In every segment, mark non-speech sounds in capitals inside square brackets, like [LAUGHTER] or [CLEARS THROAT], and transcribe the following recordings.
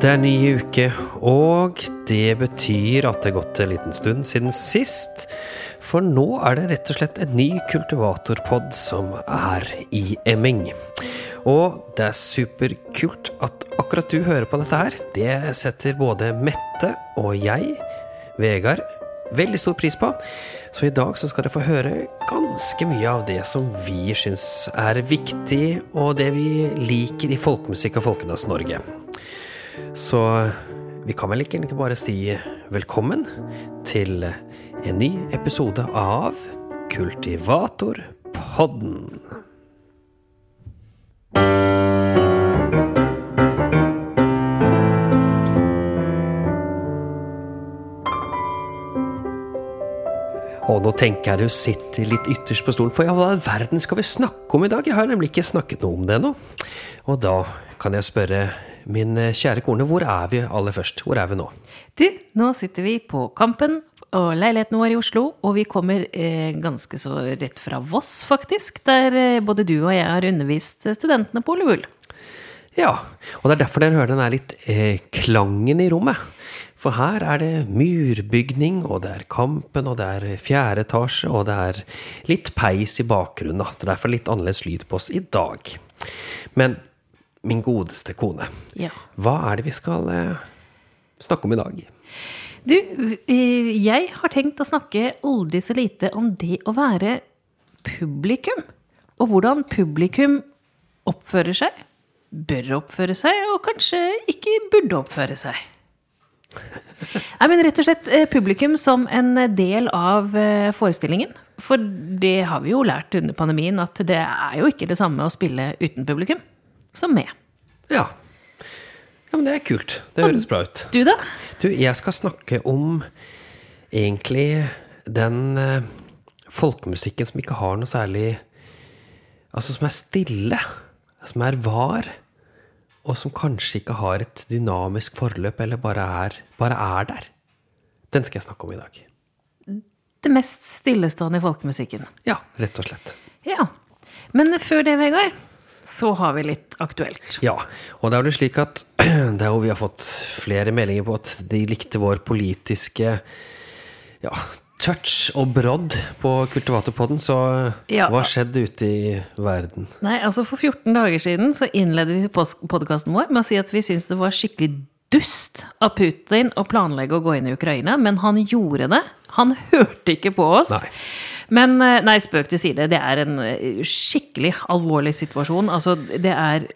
Det er ny uke, og det betyr at det er gått en liten stund siden sist. For nå er det rett og slett en ny kultivatorpod som er i emming. Og det er superkult at akkurat du hører på dette her. Det setter både Mette og jeg, Vegard, veldig stor pris på. Så i dag så skal dere få høre ganske mye av det som vi syns er viktig, og det vi liker i folkemusikk og Folkedans Norge. Så vi kan vel ikke bare si velkommen til en ny episode av Kultivatorpodden. Og nå tenker jeg du sitter litt ytterst på stolen, for ja, hva i verden skal vi snakke om i dag? Jeg har nemlig ikke snakket noe om det ennå. Og da kan jeg spørre min kjære kone, hvor er vi aller først? Hvor er vi nå? Du, nå sitter vi på Kampen og leiligheten vår i Oslo, og vi kommer eh, ganske så rett fra Voss, faktisk, der eh, både du og jeg har undervist studentene på Ole. Ja, og det er derfor dere hører den er litt eh, klangen i rommet. For her er det murbygning, og det er Kampen, og det er fjerde etasje, og det er litt peis i bakgrunnen. Da. Derfor litt annerledes lyd på oss i dag. Men min godeste kone, Ja. hva er det vi skal eh, snakke om i dag? Du, jeg har tenkt å snakke aldri så lite om det å være publikum. Og hvordan publikum oppfører seg, bør oppføre seg, og kanskje ikke burde oppføre seg. Nei, men rett og slett eh, publikum som en del av eh, forestillingen. For det har vi jo lært under pandemien, at det er jo ikke det samme å spille uten publikum som meg. Ja. ja, men det er kult. Det høres bra ut. Du, da? Du, jeg skal snakke om egentlig den eh, folkemusikken som ikke har noe særlig Altså som er stille, som er var, og som kanskje ikke har et dynamisk forløp, eller bare er, bare er der. Den skal jeg snakke om i dag. Det mest stillestående i folkemusikken. Ja, rett og slett. Ja. Men før det, Vegard, så har vi litt aktuelt. Ja, og det er jo slik at [CLEARS THROAT] det er jo vi har fått flere meldinger på at de likte vår politiske ja, touch og brodd på Kultivatorpodden, så Ja. hva skjedde ute i verden? Nei, altså For 14 dager siden så innledet vi podkasten vår med å si at vi syntes det var skikkelig dust av Putin å planlegge å gå inn i Ukraina, men han gjorde det. Han hørte ikke på oss. Nei. Men eh, nei, spøk til side. Det er en eh, skikkelig alvorlig situasjon. Altså, det er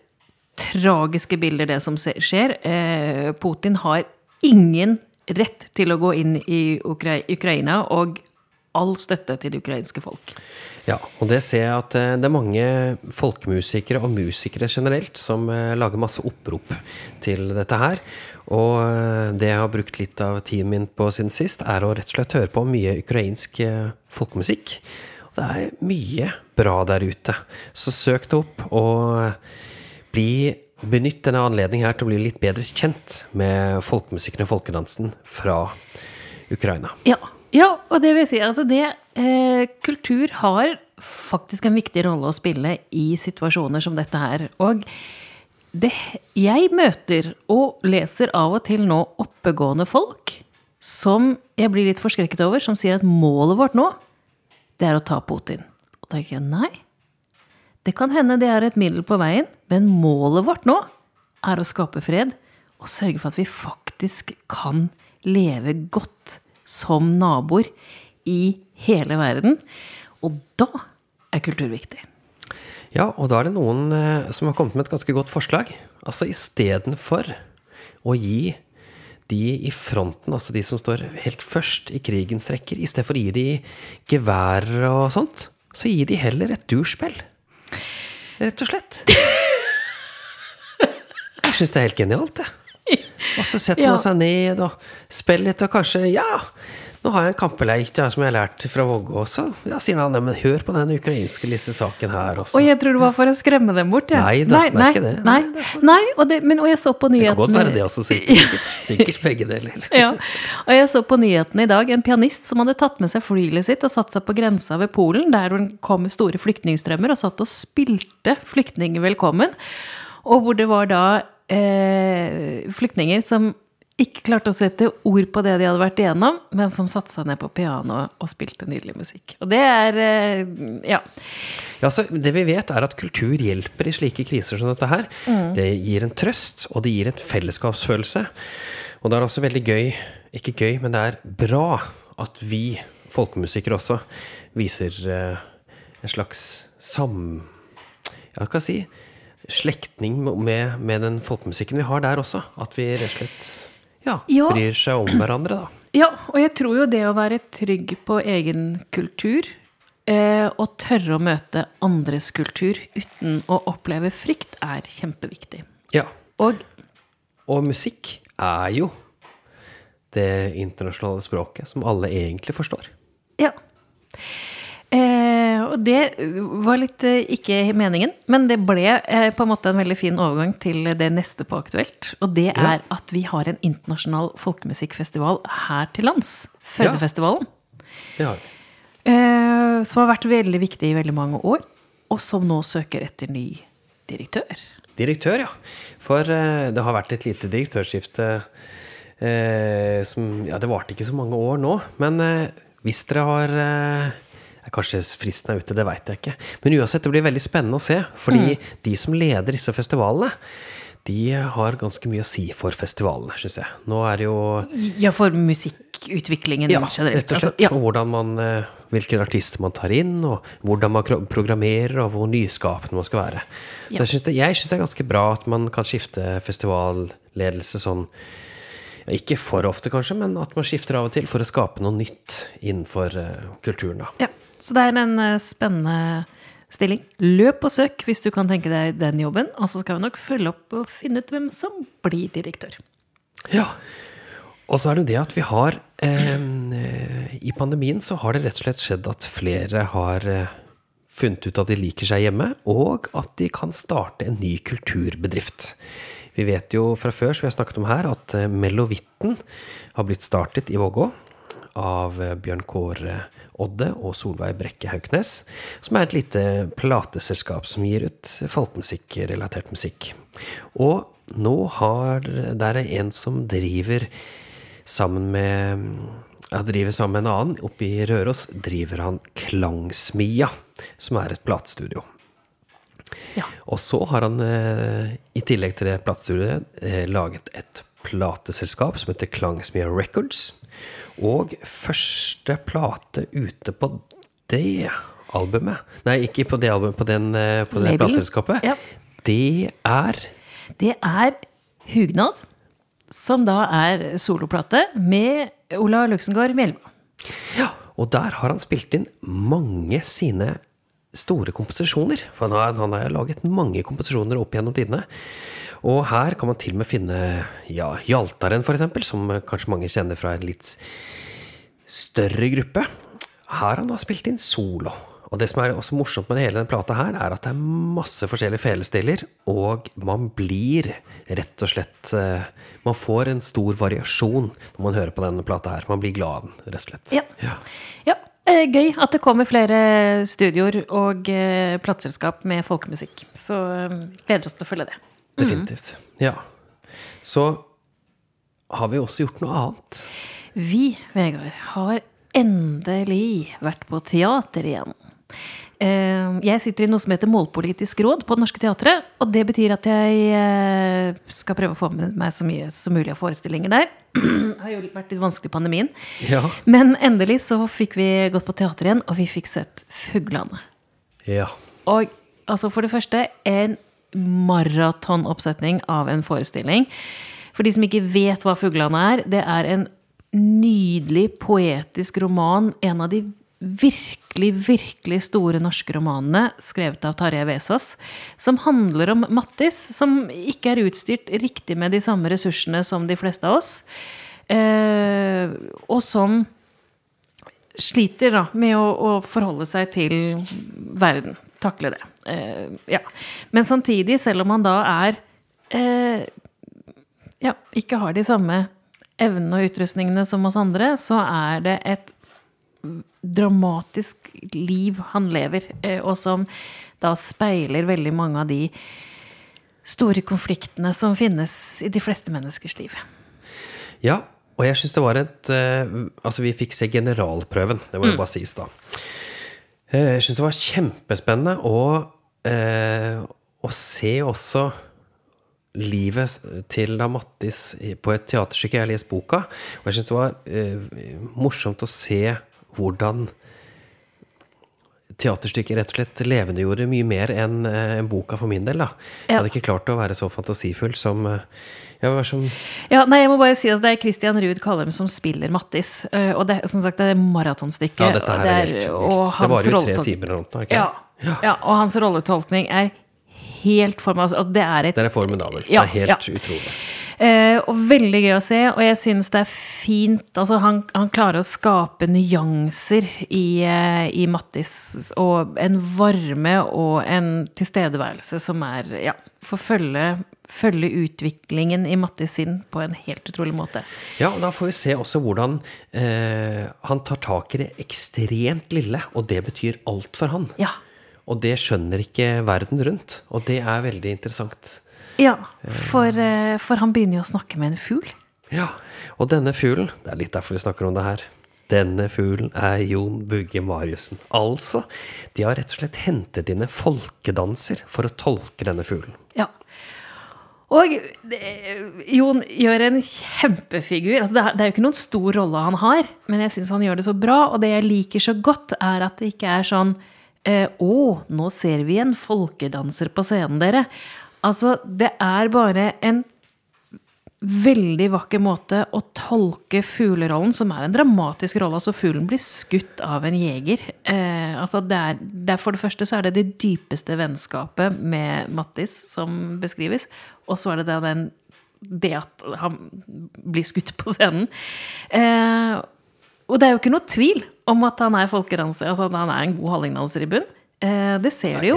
tragiske bilder, det som skjer. Eh, Putin har ingen rett til å gå inn i Ukraina, og all støtte til det ukrainske folk. Ja, og det ser jeg at eh, det er mange folkemusikere og musikere generelt som eh, lager masse opprop til dette her. Og eh, det jeg har brukt litt av tiden min på siden sist, er å rett og slett høre på mye ukrainsk folkemusikk. Og det er mye bra der ute. Så søk det opp, og bli Benytt denne anledningen her til å bli litt bedre kjent med folkemusikken og folkedansen fra Ukraina. Ja, ja og det vil si altså det eh, Kultur har faktisk en viktig rolle å spille i situasjoner som dette her. Og det Jeg møter og leser av og til nå oppegående folk som jeg blir litt forskrekket over, som sier at målet vårt nå, det er å ta Putin. Og da tenker jeg nei. Det kan hende det er et middel på veien, men målet vårt nå er å skape fred og sørge for at vi faktisk kan leve godt som naboer i hele verden. Og da er kultur viktig. Ja, og da er det noen eh, som har kommet med et ganske godt forslag. Altså istedenfor å gi de i fronten, altså de som står helt først i krigens rekker, istedenfor å gi de geværer og sånt, så gi de heller et durspill. Rett og slett. [LAUGHS] Jeg syns det er helt genialt, det. [LAUGHS] Og så setter Ja. man seg ned og spiller litt, og kanskje Ja, nå har jeg en kampeleik ja, som jeg har lært fra Vågå også. Ja, sier han, men hør på den ukrainske lille saken her også. Og jeg tror det var for å skremme dem bort. Ja. Nei det er ikke det. Nei, Nei, nei, og, det, men, og jeg så på Det kan godt være det også, sikkert. [LAUGHS] Sikkert begge deler. [LAUGHS] ja. Og jeg så på nyhetene i dag en pianist som hadde tatt med seg flylet sitt og satt seg på grensa ved Polen, der det kom store flyktningstrømmer, og satt og spilte flyktninger velkommen. Og hvor det var da eh, flyktninger som ikke klarte å sette ord på det de hadde vært igjennom, men som satte seg ned på pianoet og spilte nydelig musikk. Og det er eh, ja. Ja, så Det vi vet, er at kultur hjelper i slike kriser som dette her. Det gir en trøst, og det gir en fellesskapsfølelse. Og det er også veldig gøy, ikke gøy, men det er bra at vi folkemusikere også viser eh, en slags sam... Ja, hva skal jeg si? Slektning med, med den folkemusikken vi har der også. At vi rett og slett ja, Ja. bryr seg om hverandre, da. [CLEARS THROAT] Ja, og jeg tror jo det å være trygg på egen kultur, eh, og tørre å møte andres kultur uten å oppleve frykt, er kjempeviktig. Ja. Og Og musikk er jo det internasjonale språket som alle egentlig forstår. ja. Eh, og det var litt eh, ikke meningen, men det ble eh, på en måte en veldig fin overgang til det neste på Aktuelt. Og det Ja. er at vi har en internasjonal folkemusikkfestival her til lands. Har vi. Eh, som har vært veldig viktig i veldig mange år, og som nå søker etter ny direktør. Direktør, ja. For eh, det har vært et lite direktørskifte eh, som Ja, det varte ikke så mange år nå, men hvis dere har Kanskje fristen er ute, det veit jeg ikke. Men uansett, det blir veldig spennende å se. Fordi de som leder disse festivalene, de har ganske mye å si for festivalene, syns jeg. Nå er det jo Ja, for musikkutviklingen Ja, generelt. rett og Altså, slett. ja. Og hvordan man, Hvilken hvilke artister man tar inn, og hvordan man programmerer, og hvor nyskapende man skal være. Ja. Så jeg syns det, det er ganske bra at man kan skifte festivalledelse sånn Ikke for ofte, kanskje, men at man skifter av og til for å skape noe nytt innenfor eh, kulturen. da. ja. Så det er en eh, spennende stilling. Løp og søk hvis du kan tenke deg den jobben, og så skal vi nok følge opp og finne ut hvem som blir direktør. Ja. Og så er det det at vi har eh, I pandemien så har det rett og slett skjedd at flere har eh, funnet ut at de liker seg hjemme, og at de kan starte en ny kulturbedrift. Vi vet jo fra før, som vi har snakket om her, at eh, Melovitten har blitt startet i Vågå av Bjørn Kåre Odde og Solveig Brekke Hauknes, som er et lite plateselskap som gir ut folkemusikkrelatert musikk. Og nå har det er en som driver sammen med ja, driver sammen med en annen. Oppe i Røros driver han Klangsmia, som er et platestudio. Ja. Og så har han, eh, i tillegg til det platestudioet, eh, laget et plateselskap som heter Klangsmia Records. Og første plate ute på det albumet Nei, ikke på det albumet, på, den, eh, på det plateselskapet. Ja. Det er Det er Hugnad, som da er soloplate med Ola Luxengård Mjelva. Ja, og der har han spilt inn mange sine store komposisjoner. For han har, han har laget mange komposisjoner opp gjennom tidene. Og her kan man til og med finne ja, Hjaltaren, eksempel, som kanskje mange kjenner fra en litt større gruppe. Her har han da spilt inn solo. Og det som er også morsomt med hele denne plata her, er at det er masse forskjellige felestiller, og man blir rett og slett eh, Man får en stor variasjon når man hører på denne plata her. Man blir glad av den, rett og slett. Ja. Ja, ja. gøy at det kommer flere studioer og eh, plateselskap med folkemusikk. Så eh, gleder oss til å følge det. Definitivt. Ja. Så har vi også gjort noe annet. Vi, Vegard, har endelig vært på teater igjen. Eh, Jeg sitter i noe som heter Målpolitisk råd på Det Norske Teatret. Og det betyr at jeg eh, skal prøve å få med meg så mye som mulig av forestillinger der. Det [CLEARS THROAT] har jo vært litt vanskelig i pandemien. Ja. Men endelig så fikk vi gått på teater igjen, og vi fikk sett Fuglene. Ja. Og altså for det første en maratonoppsetning av en forestilling. For de som ikke vet hva Fuglene er, det er en nydelig poetisk roman. En av de virkelig, virkelig store norske romanene skrevet av Tarjei Vesaas. Som handler om Mattis, som ikke er utstyrt riktig med de samme ressursene som de fleste av oss. Eh, og som sliter da, med å, å forholde seg til verden. Takle det. Eh, ja. Men samtidig, selv om han da er eh, ja, ikke har de samme evnene og utrustningene som oss andre, så er det et dramatisk liv han lever, eh, og som da speiler veldig mange av de store konfliktene som finnes i de fleste menneskers liv. Ja, og jeg syns det var et Altså, vi fikk se generalprøven, det må jo bare sies, da. Jeg syns det var kjempespennende eh, å se også livet til da Mattis på et teaterstykke. Jeg har lest boka, og jeg syns det var eh, morsomt å se hvordan teaterstykket rett og slett levendegjorde mye mer enn eh, en boka for min del. da. Jeg hadde ikke klart å være så fantasifull som ja, jeg som Ja, nei, jeg må bare si at Det er Christian Ruud Kallem som spiller Mattis. øh, Og det, som sagt, det er maratonstykket. Ja, dette her er helt vilt. Det varer jo tre timer eller noe. Ja, ja, og hans rolletolkning er helt for meg altså, Det er et er formidabelt. Ja, det er helt ja. utrolig. Eh, og veldig gøy å se, og jeg syns det er fint altså han, han klarer å skape nyanser i, eh, i Mattis, og en varme og en tilstedeværelse som er Ja, får følge, følge utviklingen i Mattis sin på en helt utrolig måte. Ja, og da får vi se også hvordan eh, han tar tak i det ekstremt lille, og det betyr alt for han. Ja. Og det skjønner ikke verden rundt, og det er veldig interessant. Ja, for, eh, for han begynner jo å snakke med en fugl. Ja, og denne fuglen, det er litt derfor vi snakker om det her, denne fuglen er Jon Bugge Mariussen. Altså, de har rett og slett hentet inn en folkedanser for å tolke denne fuglen. Ja. Og det, Jon gjør en kjempefigur. Altså, det, er, det er jo ikke noen stor rolle han har, men jeg syns han gjør det så bra. Og det jeg liker så godt, er at det ikke er sånn eh, nå ser vi en folkedanser på scenen, dere. Altså, det er bare en veldig vakker måte å tolke fuglerollen, som er en dramatisk rolle. Altså, fuglen blir skutt av en jeger. Eh, altså, det er, det er, for det første så er det det dypeste vennskapet med Mattis som beskrives. Og så er det det, den, det at han blir skutt på scenen. Eh, og det er jo ikke noe tvil om at han er folkedanser, altså at han er en god hallingdanser i bunn. Eh, det ser du jo.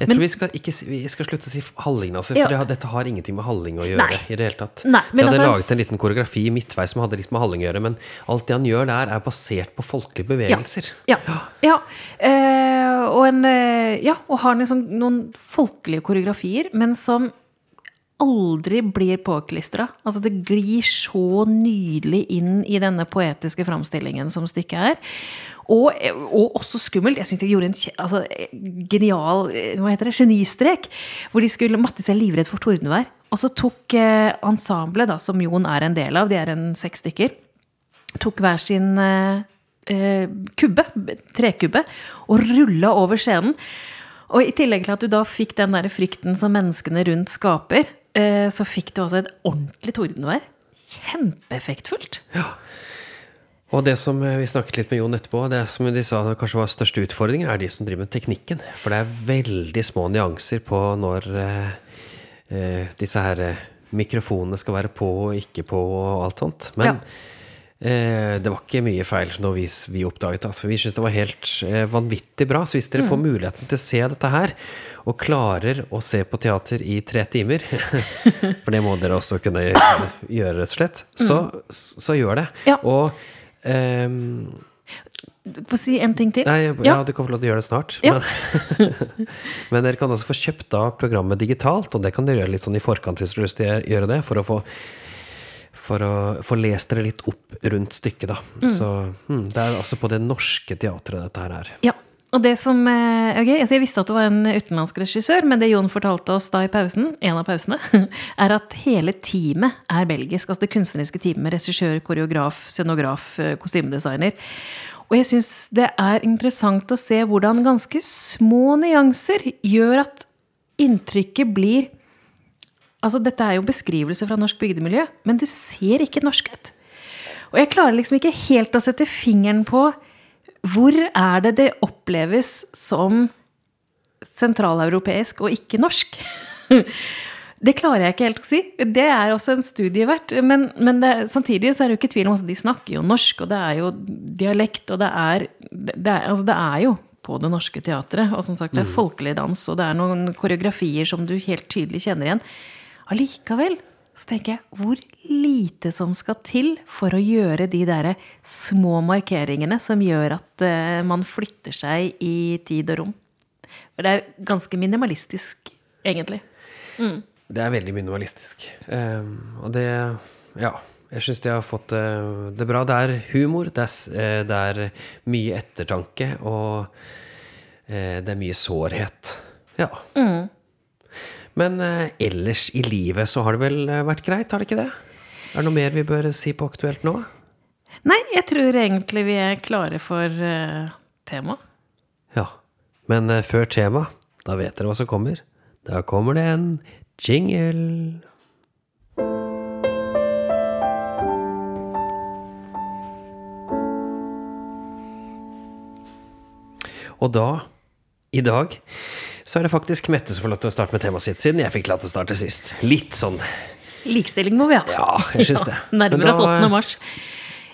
Jeg tror vi skal, ikke, vi skal slutte å si hallingdanser, for Ja. det, dette har ingenting med halling å gjøre. Nei. i det hele tatt. Nei, men vi hadde altså- laget en liten koreografi midtveis som hadde litt med halling å gjøre, men alt det han gjør der, er basert på folkelige bevegelser. Ja. ja. Eh, og, en, eh, ja, og har liksom noen folkelige koreografier, men som aldri blir påklistra. Altså, det glir så nydelig inn i denne poetiske framstillingen som stykket er. Og, og også skummelt. Jeg syns de gjorde en altså, genial hva heter det, genistrek. Hvor de skulle Mattis er livredd for tordenvær. Og så tok eh, ensemblet, som Jon er en del av, de er en seks stykker, tok hver sin eh, eh, kubbe, trekubbe, og rulla over scenen. Og i tillegg til at du da fikk den der frykten som menneskene rundt skaper, så fikk du også et ordentlig tordenvær. Kjempeeffektfullt. Og det som eh, vi snakket litt med Jon etterpå, det som de sa kanskje var største utfordringen, er de som driver med teknikken. For det er veldig små nyanser på når eh, eh, disse her eh, mikrofonene skal være på og ikke på og alt sånt. Men Ja. Eh, det var ikke mye feil når vi, vi oppdaget. Altså, vi syntes det var helt eh, vanvittig bra. Så hvis dere får muligheten til å se dette her, og klarer å se på teater i tre timer, [LAUGHS] for det må dere også kunne gjøre, rett og slett, så, så gjør det. Ja. Og Du får si en ting til. Nei, ja. Ja. du kan få lov til å gjøre det snart. Ja. Men, [LAUGHS] men dere kan også få kjøpt da programmet digitalt, og det kan dere gjøre litt sånn i forkant hvis dere har lyst til å gjøre det, for å få for å få lest dere litt opp rundt stykket, da. Så hm, det er altså på det norske teatret dette her er. Ja. Og det som eh, gøy, altså Jeg visste at det var en utenlandsk regissør, men det Jon fortalte oss da i pausen, en av pausene, [LAUGHS] er at hele teamet er belgisk. Altså det kunstneriske teamet. Regissør, koreograf, scenograf, eh, kostymedesigner. Og jeg syns det er interessant å se hvordan ganske små nyanser gjør at inntrykket blir Altså, dette er jo beskrivelse fra norsk bygdemiljø, men du ser ikke norsk ut. Og jeg klarer liksom ikke helt å sette fingeren på hvor er det det oppleves som sentraleuropeisk og ikke norsk? [LAUGHS] Det klarer jeg ikke helt å si. Det er også en studie verdt. Men, men det, samtidig så er det jo ikke tvil om at de snakker jo norsk, og det er jo dialekt, og det er, det er, altså det er jo på det norske teatret. Og som sagt, det er folkelig dans, og det er noen koreografier som du helt tydelig kjenner igjen. Allikevel så tenker jeg hvor lite som skal til for å gjøre de der små markeringene som gjør at eh, man flytter seg i tid og rom. For det er ganske minimalistisk, egentlig. Det er veldig minimalistisk. Um, og det Ja. Jeg syns de har fått det, det bra. Det er humor, det er, eh, det er mye ettertanke, og eh, det er mye sårhet. Ja. Men eh, ellers i livet så har det vel eh, vært greit, har det ikke det? Er det noe mer vi bør si på Aktuelt nå? Nei, jeg tror egentlig vi er klare for uh, temaet. Ja. Men uh, før tema, da vet dere hva som kommer. Da kommer det en jingle. Og da, i dag, så er det faktisk Mette som får lov til å starte med temaet sitt, siden jeg fikk lov til å starte sist. Litt sånn Likestilling må vi ha. Ja, jeg syns det. [LAUGHS] Nærmere Nærmer oss 8. mars.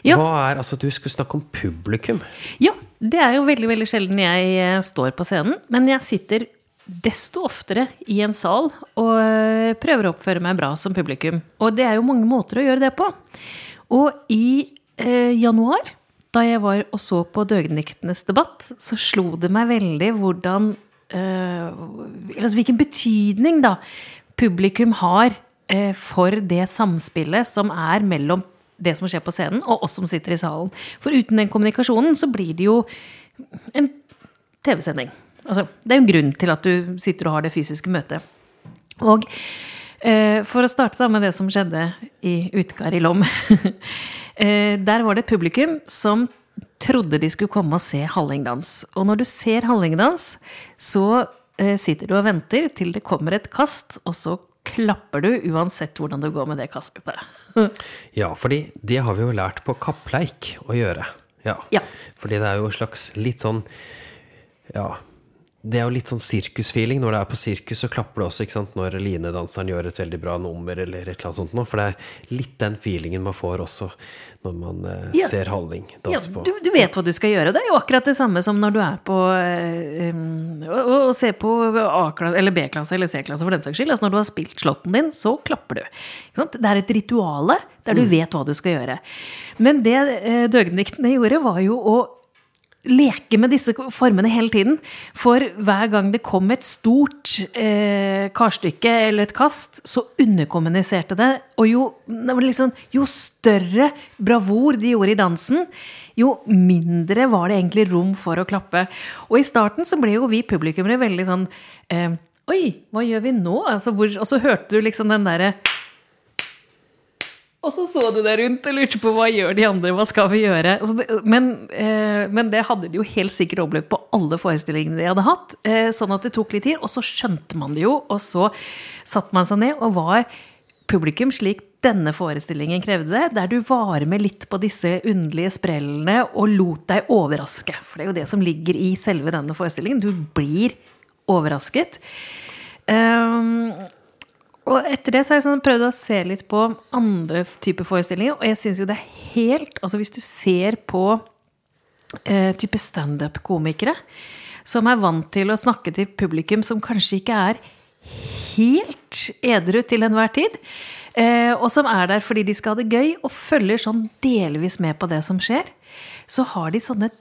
Ja. Hva er Altså, du skulle snakke om publikum. Ja, det er jo veldig veldig sjelden jeg eh, står på scenen. Men jeg sitter desto oftere i en sal og eh, prøver å oppføre meg bra som publikum. Og det er jo mange måter å gjøre det på. Og i eh, januar, da jeg var og så på Døgndiktenes debatt, så slo det meg veldig hvordan eh, altså Hvilken betydning da publikum har eh, for det samspillet som er mellom det som skjer på scenen, og oss som sitter i salen. For uten den kommunikasjonen så blir det jo en TV-sending. Altså, det er jo en grunn til at du sitter og har det fysiske møtet. Og eh, for å starte da med det som skjedde i Utgard i Lom. [LAUGHS] eh, der var det et publikum som trodde de skulle komme og se hallingdans. Og når du ser hallingdans, så eh, sitter du og venter til det kommer et kast, og så klapper du uansett hvordan det går med det kastet. [LAUGHS] Ja, fordi det har vi jo lært på kappleik å gjøre. Ja. Ja. Fordi det er jo en slags litt sånn Ja. Det er jo litt sånn sirkusfeeling. Når det er på sirkus, så klapper det også ikke sant? når linedanseren gjør et veldig bra nummer, eller et eller annet sånt noe. For det er litt den feelingen man får også når man eh, Ja. ser Halling Ja, på. du, du vet hva du skal gjøre. Det er jo akkurat det samme som når du er på eh, um, å, å, se på A-klasse, eller B-klasse eller C-klasse for den saks skyld. Altså når du har spilt slåtten din, så klapper du. Det er et rituale der du vet hva du skal gjøre. Men det eh, døgndiktene gjorde, var jo å leke med disse formene hele tiden. For hver gang det kom et stort eh, karstykke eller et kast, så underkommuniserte det. Og jo, liksom, jo større bravur de gjorde i dansen, jo mindre var det egentlig rom for å klappe. Og i starten så ble jo vi publikummere veldig sånn eh, Oi, hva gjør vi nå? Altså, hvor, og så hørte du liksom den derre og så så du deg rundt og lurte på hva gjør de andre, hva skal vi gjøre? Men, eh, men det hadde de jo helt sikkert opplevd på alle forestillingene de hadde hatt. Eh, sånn at det tok litt tid, og så skjønte man det jo, og så satte man seg ned og var publikum slik denne forestillingen krevde det, der du var med litt på disse underlige sprellene og lot deg overraske. For det er jo det som ligger i selve denne forestillingen. Du blir overrasket. Um, og etter det så har jeg sånn prøvd å se litt på andre typer forestillinger. Og jeg syns jo det er helt Altså hvis du ser på eh, type standup-komikere som er vant til å snakke til publikum som kanskje ikke er helt edru til enhver tid, eh, og som er der fordi de skal ha det gøy, og følger sånn delvis med på det som skjer, så har de sånne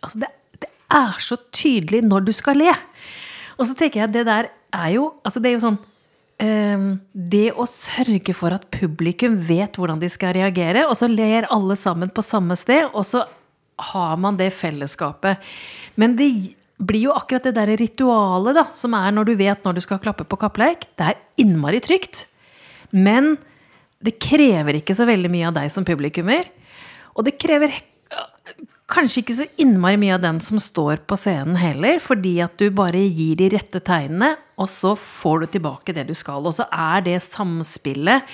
Altså det, det er så tydelig når du skal le. Og så tenker jeg det der er jo Altså det er jo sånn det å sørge for at publikum vet hvordan de skal reagere, og så ler alle sammen på samme sted, og så har man det fellesskapet. Men det blir jo akkurat det der ritualet da, som er når du vet når du skal klappe på kappleik. Det er innmari trygt. Men det krever ikke så veldig mye av deg som publikummer. Og det krever kanskje ikke så innmari mye av den som står på scenen heller, fordi at du bare gir de rette tegnene, og så får du tilbake det du skal. Og så er det samspillet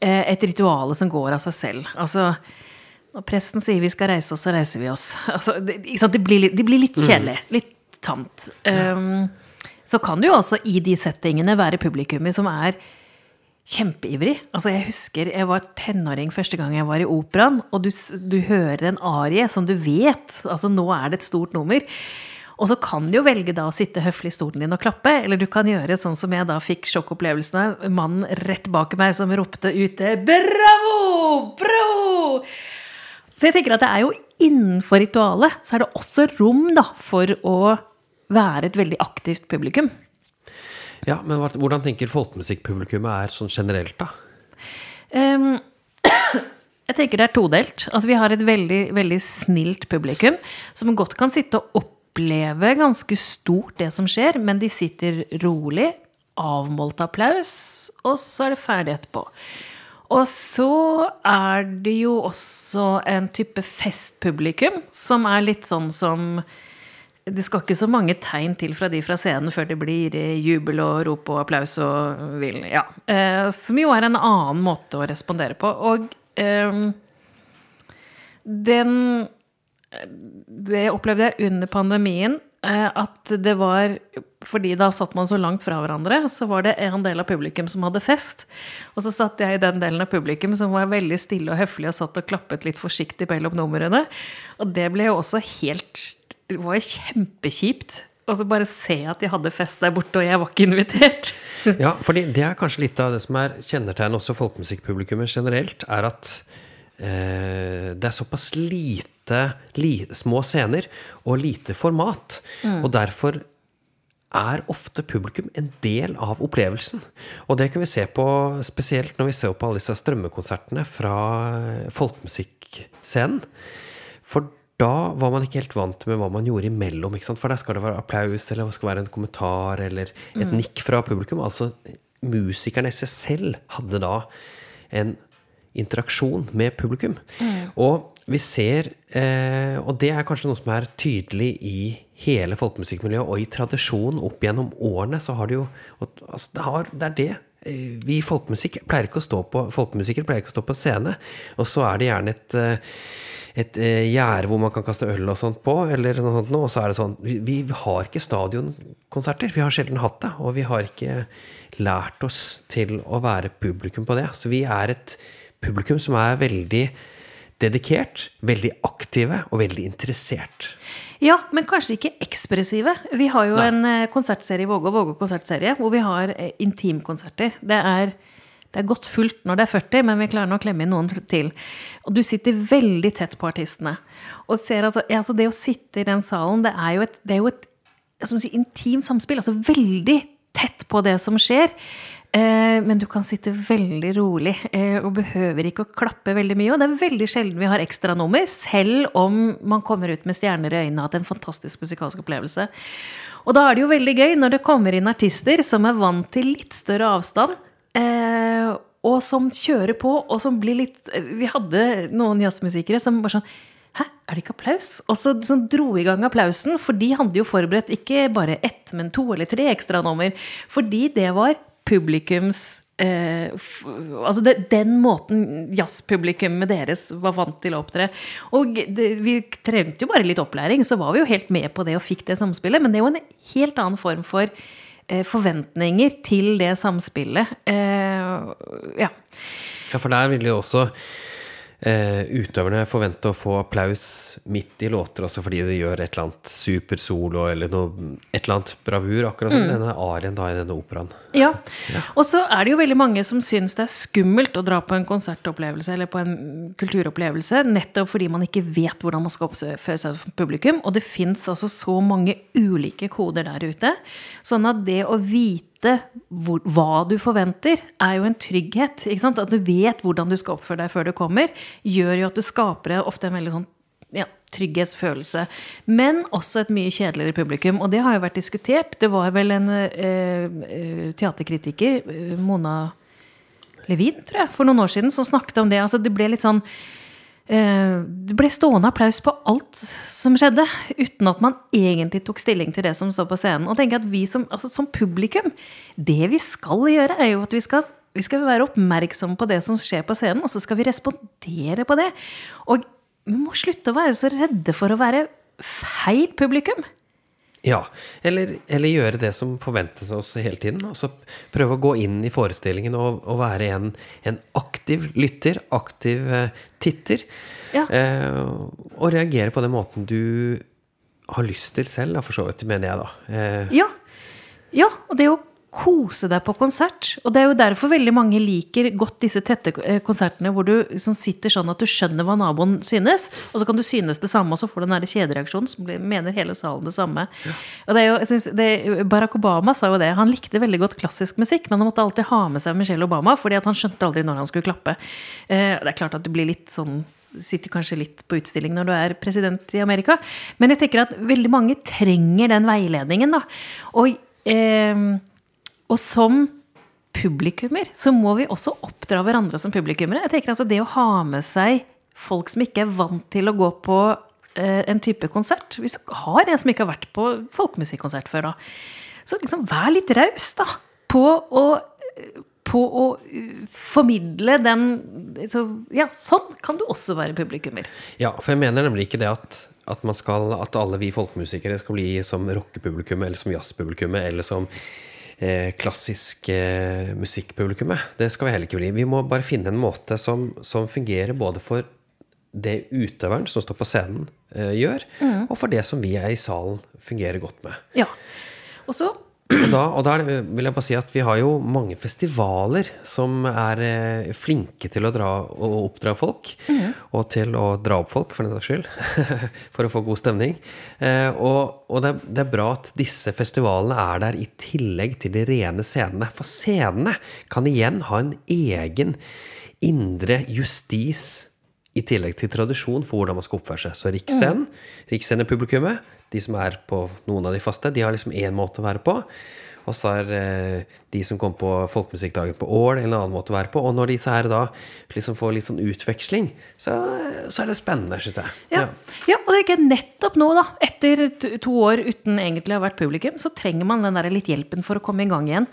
eh, et ritual som går av seg selv. Altså, når presten sier vi skal reise oss, så reiser vi oss. [LAUGHS] Altså, det, det, blir, litt- det blir litt kjedelig. Litt tamt. Um, så kan du jo også i de settingene være publikummer som er kjempeivrig. Altså jeg husker jeg var tenåring første gang jeg var i operaen, og du, du hører en arie som du vet altså nå er det et stort nummer. Og så kan du jo velge da å sitte høflig i stolen din og klappe, eller du kan gjøre sånn som jeg da fikk sjokkopplevelsen av. Mannen rett bak meg som ropte ute 'bravo! Bravo!' Så jeg tenker at det er jo innenfor ritualet så er det også rom da for å være et veldig aktivt publikum. Ja, men hvordan tenker folkemusikkpublikummet er sånn generelt, da? Um, [COUGHS] jeg tenker det er todelt. Altså, vi har et veldig, veldig snilt publikum som godt kan sitte og oppleve ganske stort det som skjer, men de sitter rolig, avmålt applaus, og så er det ferdig etterpå. Og så er det jo også en type festpublikum som er litt sånn som det skal ikke så mange tegn til fra de fra scenen før det blir eh, jubel og rop og applaus og vil, ja. Eh, som jo er en annen måte å respondere på. Og eh, den Det opplevde jeg under pandemien. Eh, at det var Fordi da satt man så langt fra hverandre, så var det en del av publikum som hadde fest. Og så satt jeg i den delen av publikum som var veldig stille og høflig og satt og klappet litt forsiktig mellom numrene. Og det ble jo også helt Det var kjempekjipt. Og så bare se at de hadde fest der borte, og jeg var ikke invitert. [LAUGHS] Ja, for det er kanskje litt av det som er kjennetegnet også folkemusikkpublikummet generelt, er at eh, det er såpass lite, li, små scener og lite format. Og derfor er ofte publikum en del av opplevelsen. Og det kan vi se på spesielt når vi ser på alle disse strømmekonsertene fra folkemusikkscenen. For da var man ikke helt vant med hva man gjorde imellom. For der skal det være applaus, eller det skal være en kommentar, eller et nikk fra publikum. Altså, musikerne i seg selv hadde da en interaksjon med publikum. Og vi ser eh, Og det er kanskje noe som er tydelig i hele folkemusikkmiljøet, og i tradisjonen opp gjennom årene, så har det jo altså, det, har, det er det. Eh, Vi folkemusikk pleier ikke å stå på folkemusikere pleier ikke å stå på scene, og så er det gjerne et eh, et eh, gjerde hvor man kan kaste øl og sånt på, eller noe sånt og så er det sånn vi, vi har ikke stadionkonserter. Vi har sjelden hatt det, og vi har ikke lært oss til å være publikum på det. Så vi er et publikum som er veldig dedikert, veldig aktive og veldig interessert. Ja, men kanskje ikke ekspressive. Vi har jo Nei. en eh, konsertserie, Våge og Våge konsertserie, hvor vi har eh, intimkonserter. Det er, det er godt fullt når det er 40, men vi klarer nå å klemme inn noen til. Og du sitter veldig tett på artistene. Og ser at altså det å sitte i den salen, det er jo et, det er jo et som si, intimt samspill. Altså veldig tett på det som skjer. Eh, men du kan sitte veldig rolig eh, og behøver ikke å klappe veldig mye. Og det er veldig sjelden vi har ekstranummer, selv om man kommer ut med stjerner i øynene og har hatt en fantastisk musikalsk opplevelse. Og da er det jo veldig gøy når det kommer inn artister som er vant til litt større avstand. Eh, og som kjører på, og som blir litt Vi hadde noen jazzmusikere som bare sånn Hæ, er det ikke applaus? Og så sånn, dro i gang applausen, for de hadde jo forberedt ikke bare ett, men to eller tre ekstranummer. Fordi det var publikums eh, Altså det, den måten jazzpublikummet deres var vant til å opptre. Og det, vi trengte jo bare litt opplæring, så var vi jo helt med på det og fikk det samspillet. Men det er jo en helt annen form for eh, forventninger til det samspillet. Eh, ja. Ja, for der vil jo også eh, utøverne forventer å få applaus midt i låter, også fordi de gjør et eller annet supersolo eller noe, et eller annet bravur, akkurat som denne arien da i denne operaen. Ja. Og så er det jo veldig mange som syns det er skummelt å dra på en konsertopplevelse eller på en kulturopplevelse, nettopp fordi man ikke vet hvordan man skal oppføre seg for publikum. Og det fins altså så mange ulike koder der ute. Sånn at det å vite hvor, hva du forventer, er jo en trygghet. At du vet hvordan du skal oppføre deg før du kommer, gjør jo at du skaper ofte en veldig sånn ja, trygghetsfølelse. Men også et mye kjedeligere publikum. Og det har jo vært diskutert. Det var vel en eh, eh, teaterkritiker, eh, Mona Levin, tror jeg, for noen år siden, som snakket om det. Altså, det ble litt sånn Det ble stående applaus på alt som skjedde, uten at man egentlig tok stilling til det som står på scenen. Og tenker at vi som, altså, som publikum, det vi skal gjøre, er jo at vi skal vi skal være oppmerksomme på det som skjer på scenen, og så skal vi respondere på det. Og vi må slutte å være så redde for å være feil publikum. Ja, eller, eller gjøre det som forventes av oss hele tiden. Altså prøve å gå inn i forestillingen og, og være en, en aktiv lytter, aktiv eh, titter. Ja. Eh, og reagere på den måten du har lyst til selv, da, for så vidt, mener jeg da. Eh, Ja. ja, og det å kose deg på konsert. Og det er jo derfor veldig mange liker godt disse tette eh, konsertene hvor du liksom sitter sånn at du skjønner hva naboen synes, og så kan du synes det samme, og så får du den der kjedereaksjonen som mener hele salen det samme. Og det er jo, jeg synes, det, Barack Obama sa jo det. Han likte veldig godt klassisk musikk, men han måtte alltid ha med seg Michelle Obama, fordi at han skjønte aldri når han skulle klappe. Eh, det er klart at du blir litt sånn sitter kanskje litt på utstilling når du er president i Amerika. Men jeg tenker at veldig mange trenger den veiledningen, da. Og, eh, og som publikummer så må vi også oppdra hverandre som publikummere. Jeg tenker altså Det å ha med seg folk som ikke er vant til å gå på eh, en type konsert Hvis du har en som ikke har vært på folkemusikkonsert før, da, så liksom vær litt raus, da. På å, på å uh, formidle den så, Ja, sånn kan du også være publikummer. Ja, for jeg mener nemlig ikke det at, at, skal, at alle vi folkemusikere skal bli som rockepublikummet, eller som jazzpublikummet, eller som eh, klassisk eh, musikkpublikummet. Det skal vi heller ikke bli. Vi må bare finne en måte som, som fungerer både for det utøveren som står på scenen, eh, gjør, og for det som vi er i salen, fungerer godt med. Ja. Og så Og da, og da det, vil jeg bare si at vi har jo mange festivaler som er eh, flinke til å dra og oppdra folk. Og til å dra opp folk, for den saks skyld. [LAUGHS] for å få god stemning. Eh, og og det, er- det er bra at disse festivalene er der i tillegg til de rene scenene. For scenene kan igjen ha en egen indre justis i tillegg til tradisjon for hvordan man skal oppføre seg. Så Riksscenen, Riksscenepublikummet, de som er på noen av de faste, de har liksom én måte å være på. Og så er eh, de som kom på Folkemusikkdagen på Ål, en annen måte å være på. Og når disse her da liksom får litt sånn utveksling, så, så er det spennende, syns jeg. Ja. ja, og det er ikke nettopp nå, da, etter to år uten egentlig å ha vært publikum, så trenger man den der litt hjelpen for å komme i gang igjen.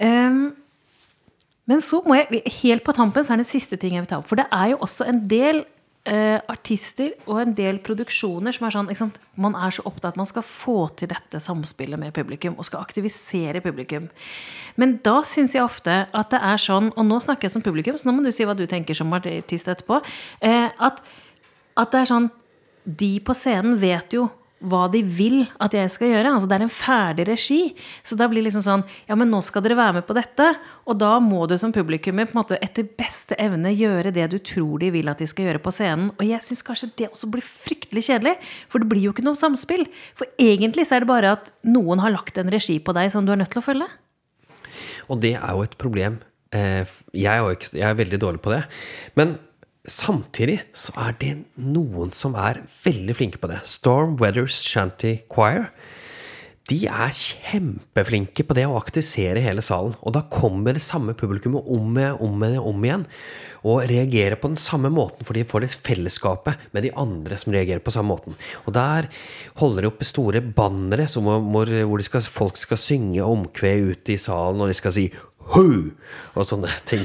Ehm, men så må jeg, helt på tampen, så er det en siste ting jeg vil ta opp. For det er jo også en del eh, artister og en del produksjoner som er sånn? Man er så opptatt man skal få til dette samspillet med publikum og skal aktivisere publikum. Men da syns jeg ofte at det er sånn, og nå snakker jeg som publikum, så nå må du si hva du tenker som artist etterpå, eh, at at det er sånn De på scenen vet jo hva de vil at jeg skal gjøre. Altså Det er en ferdig regi. Så da blir det liksom sånn Ja, men nå skal dere være med på dette. Og da må du som publikummer på en måte etter beste evne gjøre det du tror de vil at de skal gjøre på scenen. Og jeg syns kanskje det også blir fryktelig kjedelig. For det blir jo ikke noe samspill. For egentlig så er det bare at noen har lagt en regi på deg som du er nødt til å følge. Og det er jo et problem. Eh, Jeg er, jo ikke, jeg er veldig dårlig på det. Men samtidig så er det noen som er veldig flinke på det. Storm Weathers Shanty Choir. De er kjempeflinke på det å aktivisere hele salen. Og da kommer det samme publikummet om igjen, om om igjen. Og reagerer på den samme måten, for de får det fellesskapet med de andre som reagerer på samme måten. Og der holder de oppe store bannere hvor, hvor skal, folk skal synge omkved ute i salen, og de skal si Hu! Og sånne ting.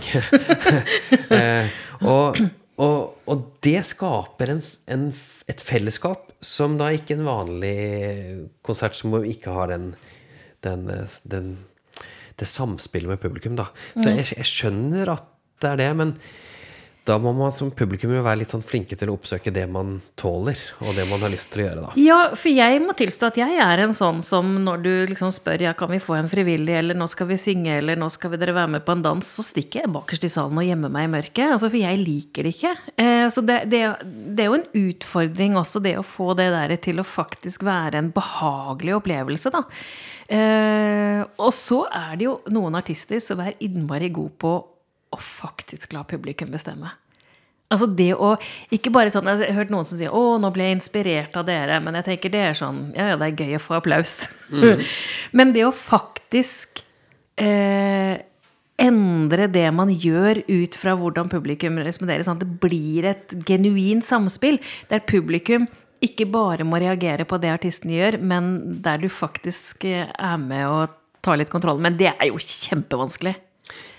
[LAUGHS] eh, og, og, og det skaper en, en, et fellesskap som da ikke en vanlig konsert som ikke har den, den, eh, den det samspillet med publikum, da. Så jeg, jeg skjønner at det er det, men da må man som publikum jo være litt sånn flinke til å oppsøke det man tåler, og det man har lyst til å gjøre, da. Ja, for jeg må tilstå at jeg er en sånn som når du liksom spør ja, kan vi få en frivillig, eller nå skal vi synge, eller nå skal vi dere være med på en dans, så stikker jeg bakerst i salen og gjemmer meg i mørket. Altså, for jeg liker det ikke. Eh, så det, det, det er jo en utfordring også, det å få det der til å faktisk være en behagelig opplevelse, da. Eh, og så er det jo noen artister som er innmari gode på å faktisk la publikum bestemme. Altså det å Ikke bare sånn Jeg har hørt noen som sier 'Å, nå ble jeg inspirert av dere', men jeg tenker det er sånn Ja, ja, det er gøy å få applaus. [LAUGHS] men det å faktisk eh, endre det man gjør ut fra hvordan publikum responderer, sånn at det blir et genuint samspill, der publikum ikke bare må reagere på det artisten gjør, men der du faktisk eh, er med og tar litt kontroll. Men det er jo kjempevanskelig.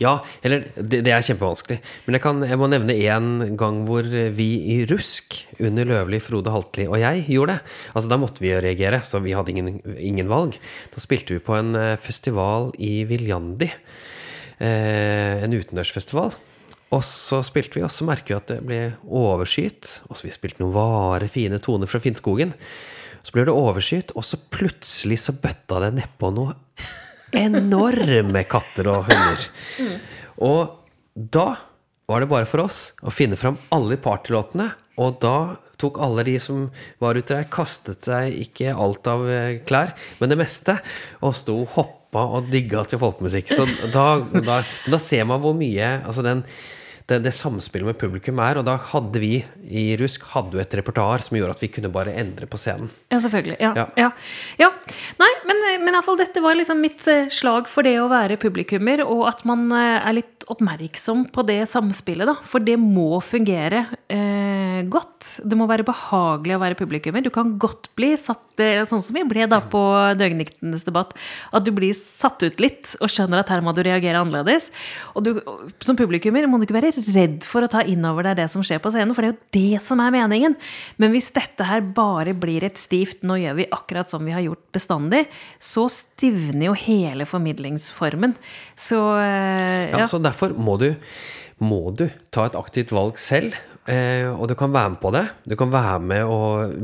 Ja, eller det, det er kjempevanskelig. Men jeg, kan, jeg må nevne én gang hvor vi i Rusk, under Løvli, Frode Haltli og jeg, gjorde det. Altså Da måtte vi reagere, så vi hadde ingen, ingen valg. Da spilte vi på en eh, festival i Viljandi. Eh, en utendørsfestival. Og så spilte vi, og så merker vi at det ble overskyet. Og så vi spilte noen vare, fine toner fra Finnskogen. Så ble det overskyet, og så plutselig så bøtta det nedpå noe enorme katter og hunder. Og da var det bare for oss å finne fram alle partylåtene, og da tok alle de som var ute der, kastet seg ikke alt av eh, klær, men det meste, og sto og hoppa og digga til folkemusikk. Så da, da, da ser man hvor mye altså den det, det samspillet med publikum er. Og da hadde vi i Rusk hadde jo et repertoar som gjorde at vi kunne bare endre på scenen. Ja, selvfølgelig. Ja. Ja. ja. ja. Nei, men, men i hvert fall dette var liksom mitt eh, slag for det å være publikummer, og at man eh, er litt oppmerksom på det samspillet, da. For det må fungere eh, godt. Det må være behagelig å være publikummer. Du kan godt bli satt eh, sånn som vi ble da på Døgniktenes debatt, at du blir satt ut litt og skjønner at her må du reagere annerledes. Og du, som publikummer må du ikke være redd for å ta inn over deg det som skjer på scenen, for det er jo det som er meningen. Men hvis dette her bare blir et stivt 'nå gjør vi akkurat som vi har gjort bestandig', så stivner jo hele formidlingsformen. Så eh, Ja, ja. Så derfor må du, må du ta et aktivt valg selv. Eh, og du kan være med på det. Du kan være med å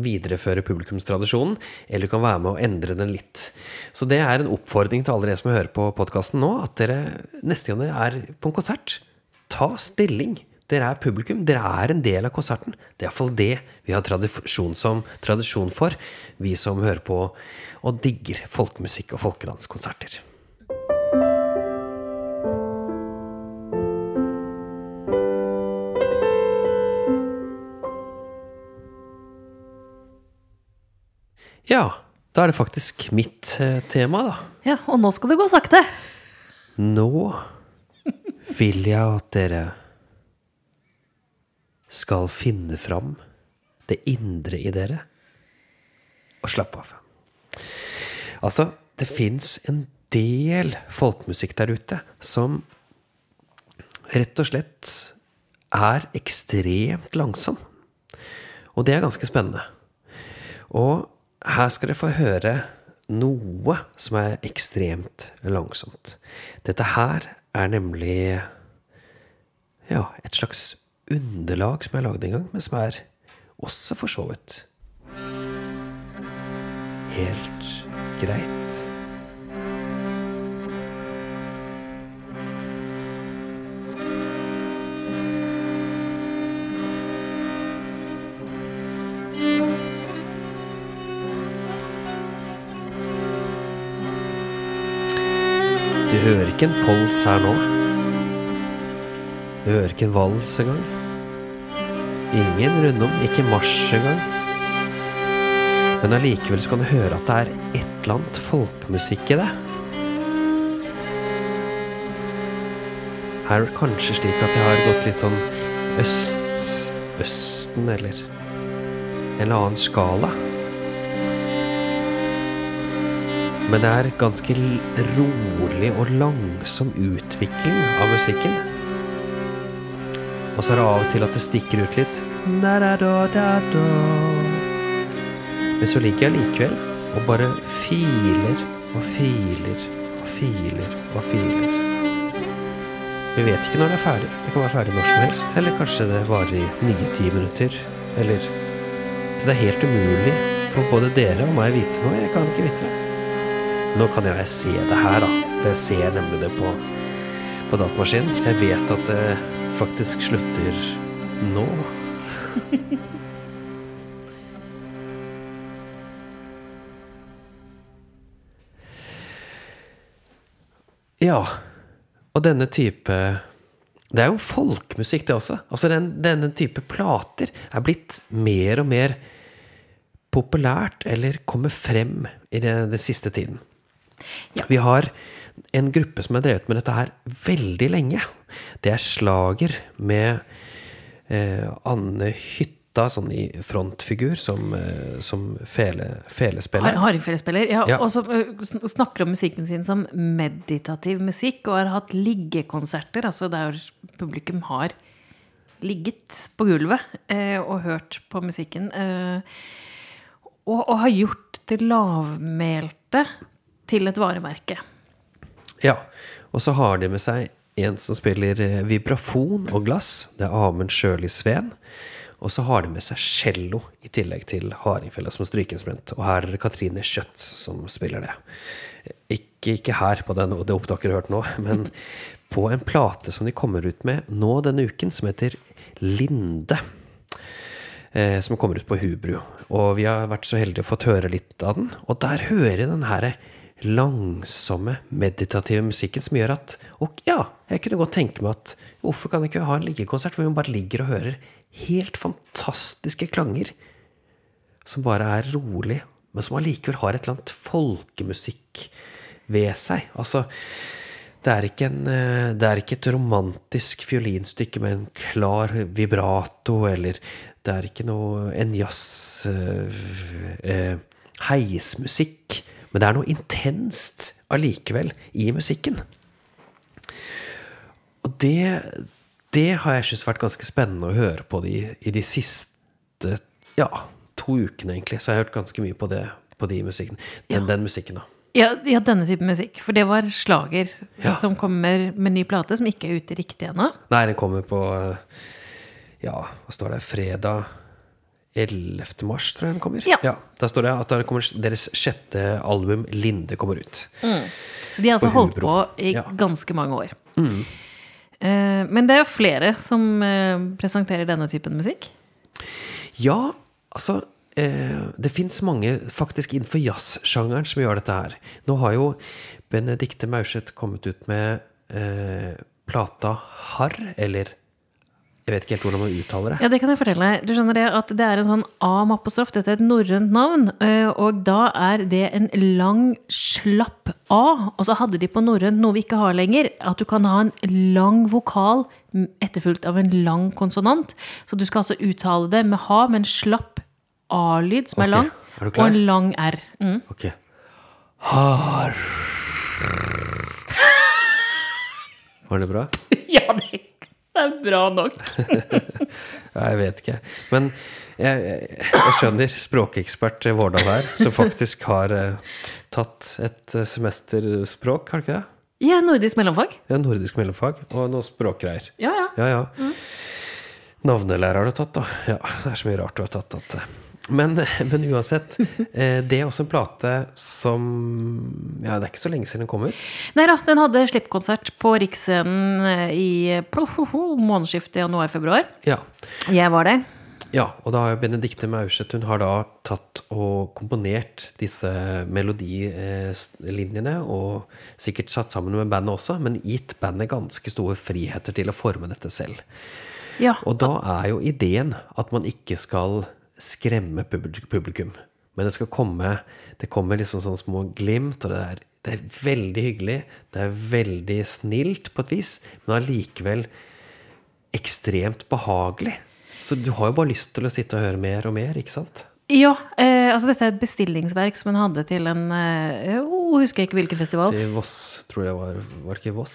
videreføre publikumstradisjonen, eller du kan være med å endre den litt. Så det er en oppfordring til alle dere som hører på podkasten nå, at dere neste gang dere er på en konsert, ta stilling. Dere er publikum. Dere er en del av konserten. Det er iallfall det vi har tradisjon, som, tradisjon for, vi som hører på og digger folkemusikk og folkedanskonserter. Ja, da er det faktisk mitt eh, tema, da. ja, og nå skal det gå sakte. Nå vil jeg at dere skal finne fram det indre i dere og slappe av. Altså, det fins en del folkemusikk der ute som rett og slett er ekstremt langsom. Og det er ganske spennende. Og her skal dere få høre noe som er ekstremt langsomt. Dette her er nemlig ja, et slags underlag som jeg lagde en gang, men som er også for så vidt helt greit. Ikke en pols her nå. Du hører ikke vals engang. Ingen rundom, ikke marsj engang. Men allikevel så kan du høre at det er et eller annet folkemusikk i det. Her er det kanskje slik at jeg har gått litt sånn øst, østen, eller en eller annen skala. Men det er ganske rolig og langsom utvikling av musikken. Og så er det av og til at det stikker ut litt. Men så ligger jeg likevel og bare filer og filer og filer og filer. Vi vet ikke når det er ferdig. Det kan være ferdig når som helst. Eller kanskje det varer i nye ti minutter. Eller Det er helt umulig for både dere og meg å vite noe. Jeg kan ikke vite det. Nå kan jeg se det her, da. For jeg ser nemlig det på, på datamaskinen. Så jeg vet at det faktisk slutter nå. [LAUGHS] Ja. Og denne type Det er jo folkemusikk, det også. Altså den, Denne type plater er blitt mer og mer populært, eller kommer frem i den siste tiden. Vi har en gruppe som har drevet med dette her veldig lenge. Det er Slager med eh, Anne Hytta sånn i frontfigur som, eh, som fele, felespiller. Har- Hardingfele-spiller. Ja, Ja. Og som ø, snakker om musikken sin som meditativ musikk, og har hatt liggekonserter, altså der publikum har ligget på gulvet eh, og hørt på musikken. Eh, og, og har gjort det lavmælte til et varemerke. Ja, og så har de med seg en som spiller eh, vibrafon og glass. Det er Amund Sjøli Sveen. Og så har de med seg cello i tillegg til hardingfela som strykeinstrument. Og her er det Katrine Kjøtt som spiller det. Ikke, ikke her på den, det opptaket du hørte nå, [LAUGHS] men på en plate som de kommer ut med nå denne uken, som heter Linde. Eh, som kommer ut på Hubro. Og vi har vært så heldige å fått høre litt av den. Og der hører jeg den her langsomme, meditative musikken som gjør at Og ja, jeg kunne godt tenke meg at hvorfor kan jeg ikke ha en liggekonsert hvor vi bare ligger og hører helt fantastiske klanger som bare er rolig, men som allikevel har et eller annet folkemusikk ved seg. Altså, det er, en, eh, det er ikke et romantisk fiolinstykke med en klar vibrato, eller det er ikke noe en jazz øh, øh, heismusikk. Men det er noe intenst allikevel i musikken. Og det, det har jeg syntes vært ganske spennende å høre på de, i de siste ja, to ukene, egentlig. Så jeg har hørt ganske mye på det på de musikken. Den, Ja. den musikken, da. Ja, ja, denne type musikk. For det var slager Ja. som kommer med ny plate, som ikke er ute riktig ennå. Nei, den kommer på Ja, hva står det? Fredag 11. mars, tror jeg den kommer. Ja. Da står det at der deres sjette album, 'Linde', kommer ut. Så de har altså holdt på i Ja. ganske mange år. Eh, men det er jo flere som eh, presenterer denne typen musikk. Ja, altså eh, Det fins mange faktisk innenfor jazzsjangeren som gjør dette her. Nå har jo Benedicte Maurseth kommet ut med eh, plata Harr, eller Jeg vet ikke helt hvordan man uttaler det. Ja, det kan jeg fortelle deg. Du skjønner det at det er en sånn A-mappostrof. Dette er et norrønt navn. eh, Og da er det en lang, slapp A. Og så hadde de på norrønt noe vi ikke har lenger. At du kan ha en lang vokal etterfulgt av en lang konsonant. Så du skal altså uttale det med ha, med en slapp A-lyd som er lang, er og en lang R. Mm. Ok. [LAUGHS] Har Var det bra? Ja, det er bra nok. [LAUGHS] Ja, jeg vet ikke. Men jeg, jeg, jeg skjønner språkekspert Vårdal her, som faktisk har eh, tatt et semesterspråk, semester språk, har du ikke det? Ja, nordisk mellomfag. Ja, nordisk mellomfag og noe språkgreier. Ja, ja. Ja, ja. Navnelærer har du tatt, da. Ja, det er så mye rart du har tatt. At, eh. Men, [LAUGHS] men uansett, eh, det er også en plate som Ja, det er ikke så lenge siden den kom ut. Nei da, den hadde slippkonsert på Riksscenen eh, i månedsskiftet januar-februar. Ja. Jeg var der. Ja, og da har jo Benedicte Maurseth Hun har da tatt og komponert disse melodilinjene, og sikkert satt sammen med bandet også, men gitt bandet ganske store friheter til å forme dette selv. Ja. Og da er jo ideen at man ikke skal skremme publikum. Men det skal komme Det kommer liksom sånne små glimt, og det er, det er veldig hyggelig. Det er veldig snilt på et vis, men allikevel ekstremt behagelig. Så du har jo bare lyst til å sitte og høre mer og mer, ikke sant? Ja, eh, altså dette er et bestillingsverk som hun hadde til en eh, oh, Husker jeg ikke hvilken festival. Til Voss, tror jeg var Var det ikke Voss?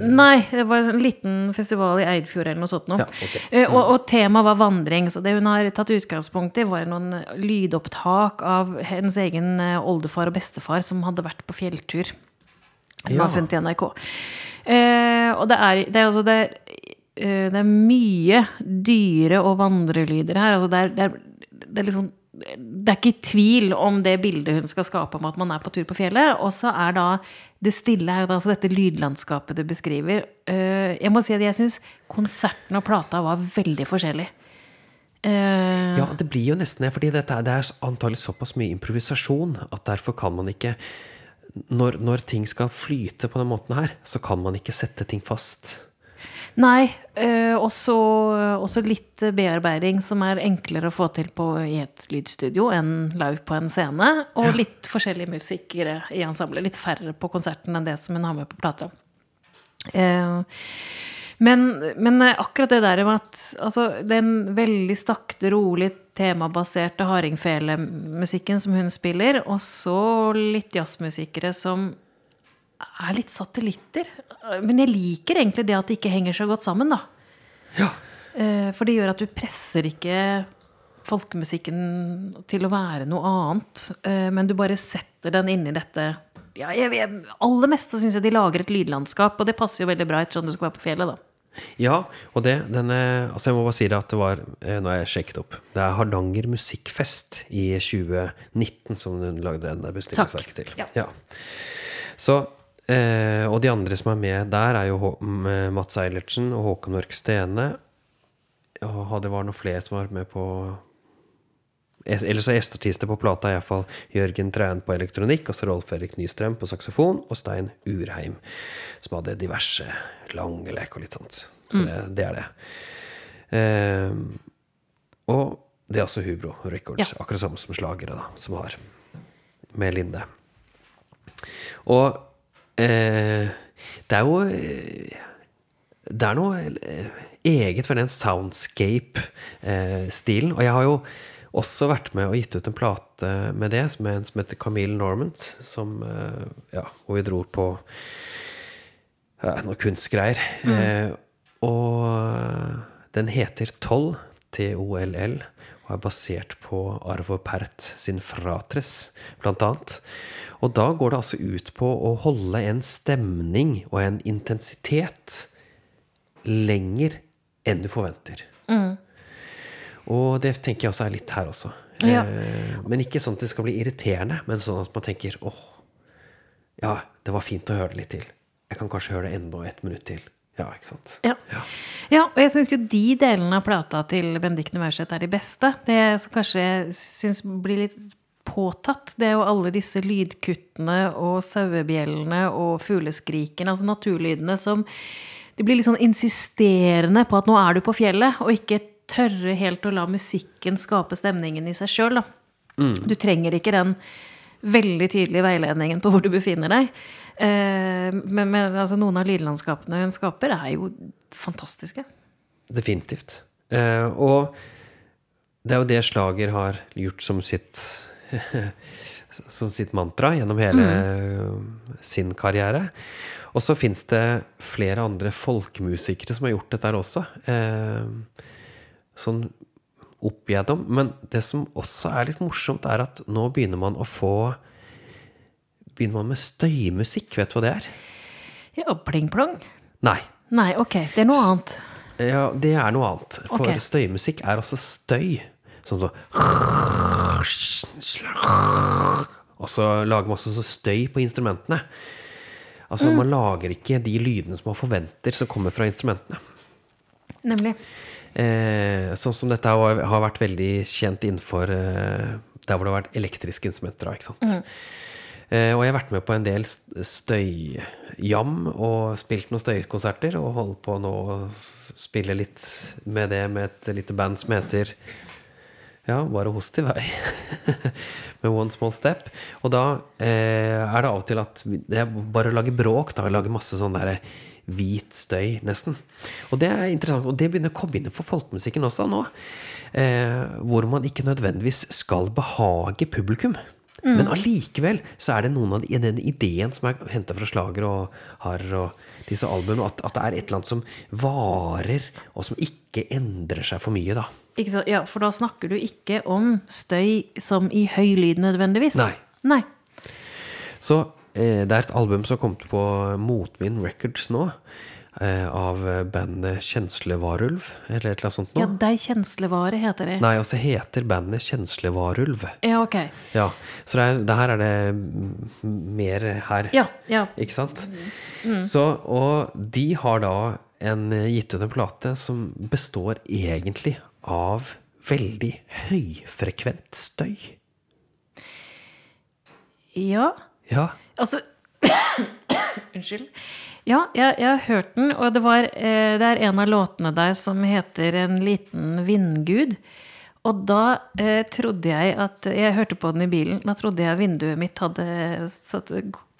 Nei, det var en liten festival i Eidfjord eller noe sånt noe. Ja, ok. Eh, og, og temaet var vandring, så det hun har tatt utgangspunkt i, var noen lydopptak av hennes egen eh, oldefar og bestefar som hadde vært på fjelltur. Som Ja. var funnet i NRK. Eh, og det er, det er altså det, eh, det er mye dyre- og vandrelyder her. Altså det, er, det, er, det er liksom det er ikke tvil om det bildet hun skal skape om at man er på tur på fjellet. Og så er da det stille her, altså dette lydlandskapet du beskriver. Eh, Jeg må si at jeg syns konserten og plata var veldig forskjellig. Eh, Ja, det blir jo nesten det, fordi dette det er antagelig såpass mye improvisasjon at derfor kan man ikke når, når ting skal flyte på den måten her, så kan man ikke sette ting fast. Nei, eh, også, også litt bearbeiding som er enklere å få til på, i et lydstudio enn live på en scene. Og litt forskjellige musikere i ensemblet. Litt færre på konserten enn det som hun har med på plata. Eh, men, men akkurat det der med at altså, den veldig stakte, rolig, temabaserte hardingfelemusikken som hun spiller, og så litt jazzmusikere som er litt satellitter. Men jeg liker egentlig det at de ikke henger så godt sammen, da. Ja. Eh, For det gjør at du presser ikke folkemusikken til å være noe annet, eh, men du bare setter den inn i dette ja, jeg, jeg, Aller mest syns jeg de lager et lydlandskap, og det passer jo veldig bra ettersom du skal være på fjellet, da. Ja, og det, denne, altså jeg må bare si det at det var, eh, nå har jeg sjekket opp, det er Hardanger Musikkfest i 2019 som hun lagde denne bestillingsverket til. Ja. Ja. Så, eh, og de andre som er med der, er jo Hå Mats Eilertsen og Håkon Mørk Stene. Og det var noen flere som var med på eller Ellers er gjesteartister på plata iallfall Jørgen Trein på elektronikk, og så Rolf Erik Nystrøm på saksofon, og Stein Urheim, som hadde diverse langelek og litt sånt. Så det, det er det. Eh, og det er også Hubro Records, Ja. akkurat samme som Slagere, da, som har med Linde. Og eh, det er jo eh, Det er noe eh, eget for den soundscape-stilen. og jeg har jo også vært med og gitt ut en plate med det, som, en som heter Camille Normand, som, ja, hvor vi dro på ja, noe kunstgreier. Eh, og den heter Toll, T-O-L-L, er basert på Arvo Pärt sin Fratres, blant annet. Og da går det altså ut på å holde en stemning og en intensitet lenger enn du forventer. Og det tenker jeg også er litt her også. Ja. Eh, men ikke sånn at det skal bli irriterende, men sånn at man tenker åh, ja, det var fint å høre det litt til. Jeg kan kanskje høre det enda et minutt til. Ja, ikke sant? Ja. ja, og jeg syns jo de delene av plata til Benedicte Maurseth er de beste. Det som kanskje jeg syns blir litt påtatt, det er jo alle disse lydkuttene og sauebjellene og fugleskrikene, altså naturlydene som De blir litt sånn insisterende på at nå er du på fjellet, og ikke tørre helt å la musikken skape stemningen i seg sjøl, da. Du trenger ikke den veldig tydelige veiledningen på hvor du befinner deg. Eh, men, men altså, noen av lydlandskapene hun skaper, er jo fantastiske. Definitivt. Eh, og det er jo det Slager har gjort som sitt [LAUGHS] som sitt mantra gjennom hele sin karriere. Og så fins det flere andre folkemusikere som har gjort dette her også. Eh, sånn opp igjennom. Men det som også er litt morsomt, er at nå begynner man å få Begynner man med støymusikk. Vet du hva det er? Ja, pling-plong. Nei. Nei, ok, det er noe annet. Ja, det er noe annet. For okay. støymusikk er også støy. Sånn sånn Og så lager man også så støy på instrumentene. Altså, man lager ikke de lydene som man forventer som kommer fra instrumentene. Nemlig. Eh, sånn som dette har, vært veldig kjent innenfor eh, der hvor det har vært elektriske instrumenter. Ikke sant? Eh, og jeg har vært med på en del st- støyjam og spilt noen støykonserter. Og holder på nå å spille litt med det med et lite band som heter Ja, bare host i vei. [LAUGHS] med One Small Step. Og da eh, er det av og til at det er bare å lage bråk. da, Lage masse sånn derre hvit støy, nesten. Og det er interessant, og det begynner å komme inn for folkemusikken også nå. Eh, hvor man ikke nødvendigvis skal behage publikum. Men allikevel så er det noen av de, den ideen som er henta fra slager og harr og disse albumene, at, at det er et eller annet som varer, og som ikke endrer seg for mye, da. Ja, for da snakker du ikke om støy som i høy lyd nødvendigvis. Nei. Nei. Så eh, det er et album som kom på Motvind Records nå, av bandet Kjenslevarulv, eller et eller annet sånt noe. Ja, Dei kjenslevare heter det. Nei, altså heter bandet Kjenslevarulv. Ja, ok. Ja, så det, er, det her er det mm, mer her. Ja, ja. Ikke sant? Så, og de har da en, gitt ut en plate som består egentlig av veldig høyfrekvent støy. Ja. Ja. Altså [COUGHS] Unnskyld. Ja, jeg, jeg har hørt den, og det, var, eh, det er en av låtene der som heter En liten vindgud. Og da eh, trodde jeg at Jeg hørte på den i bilen. Da trodde jeg vinduet mitt hadde satt,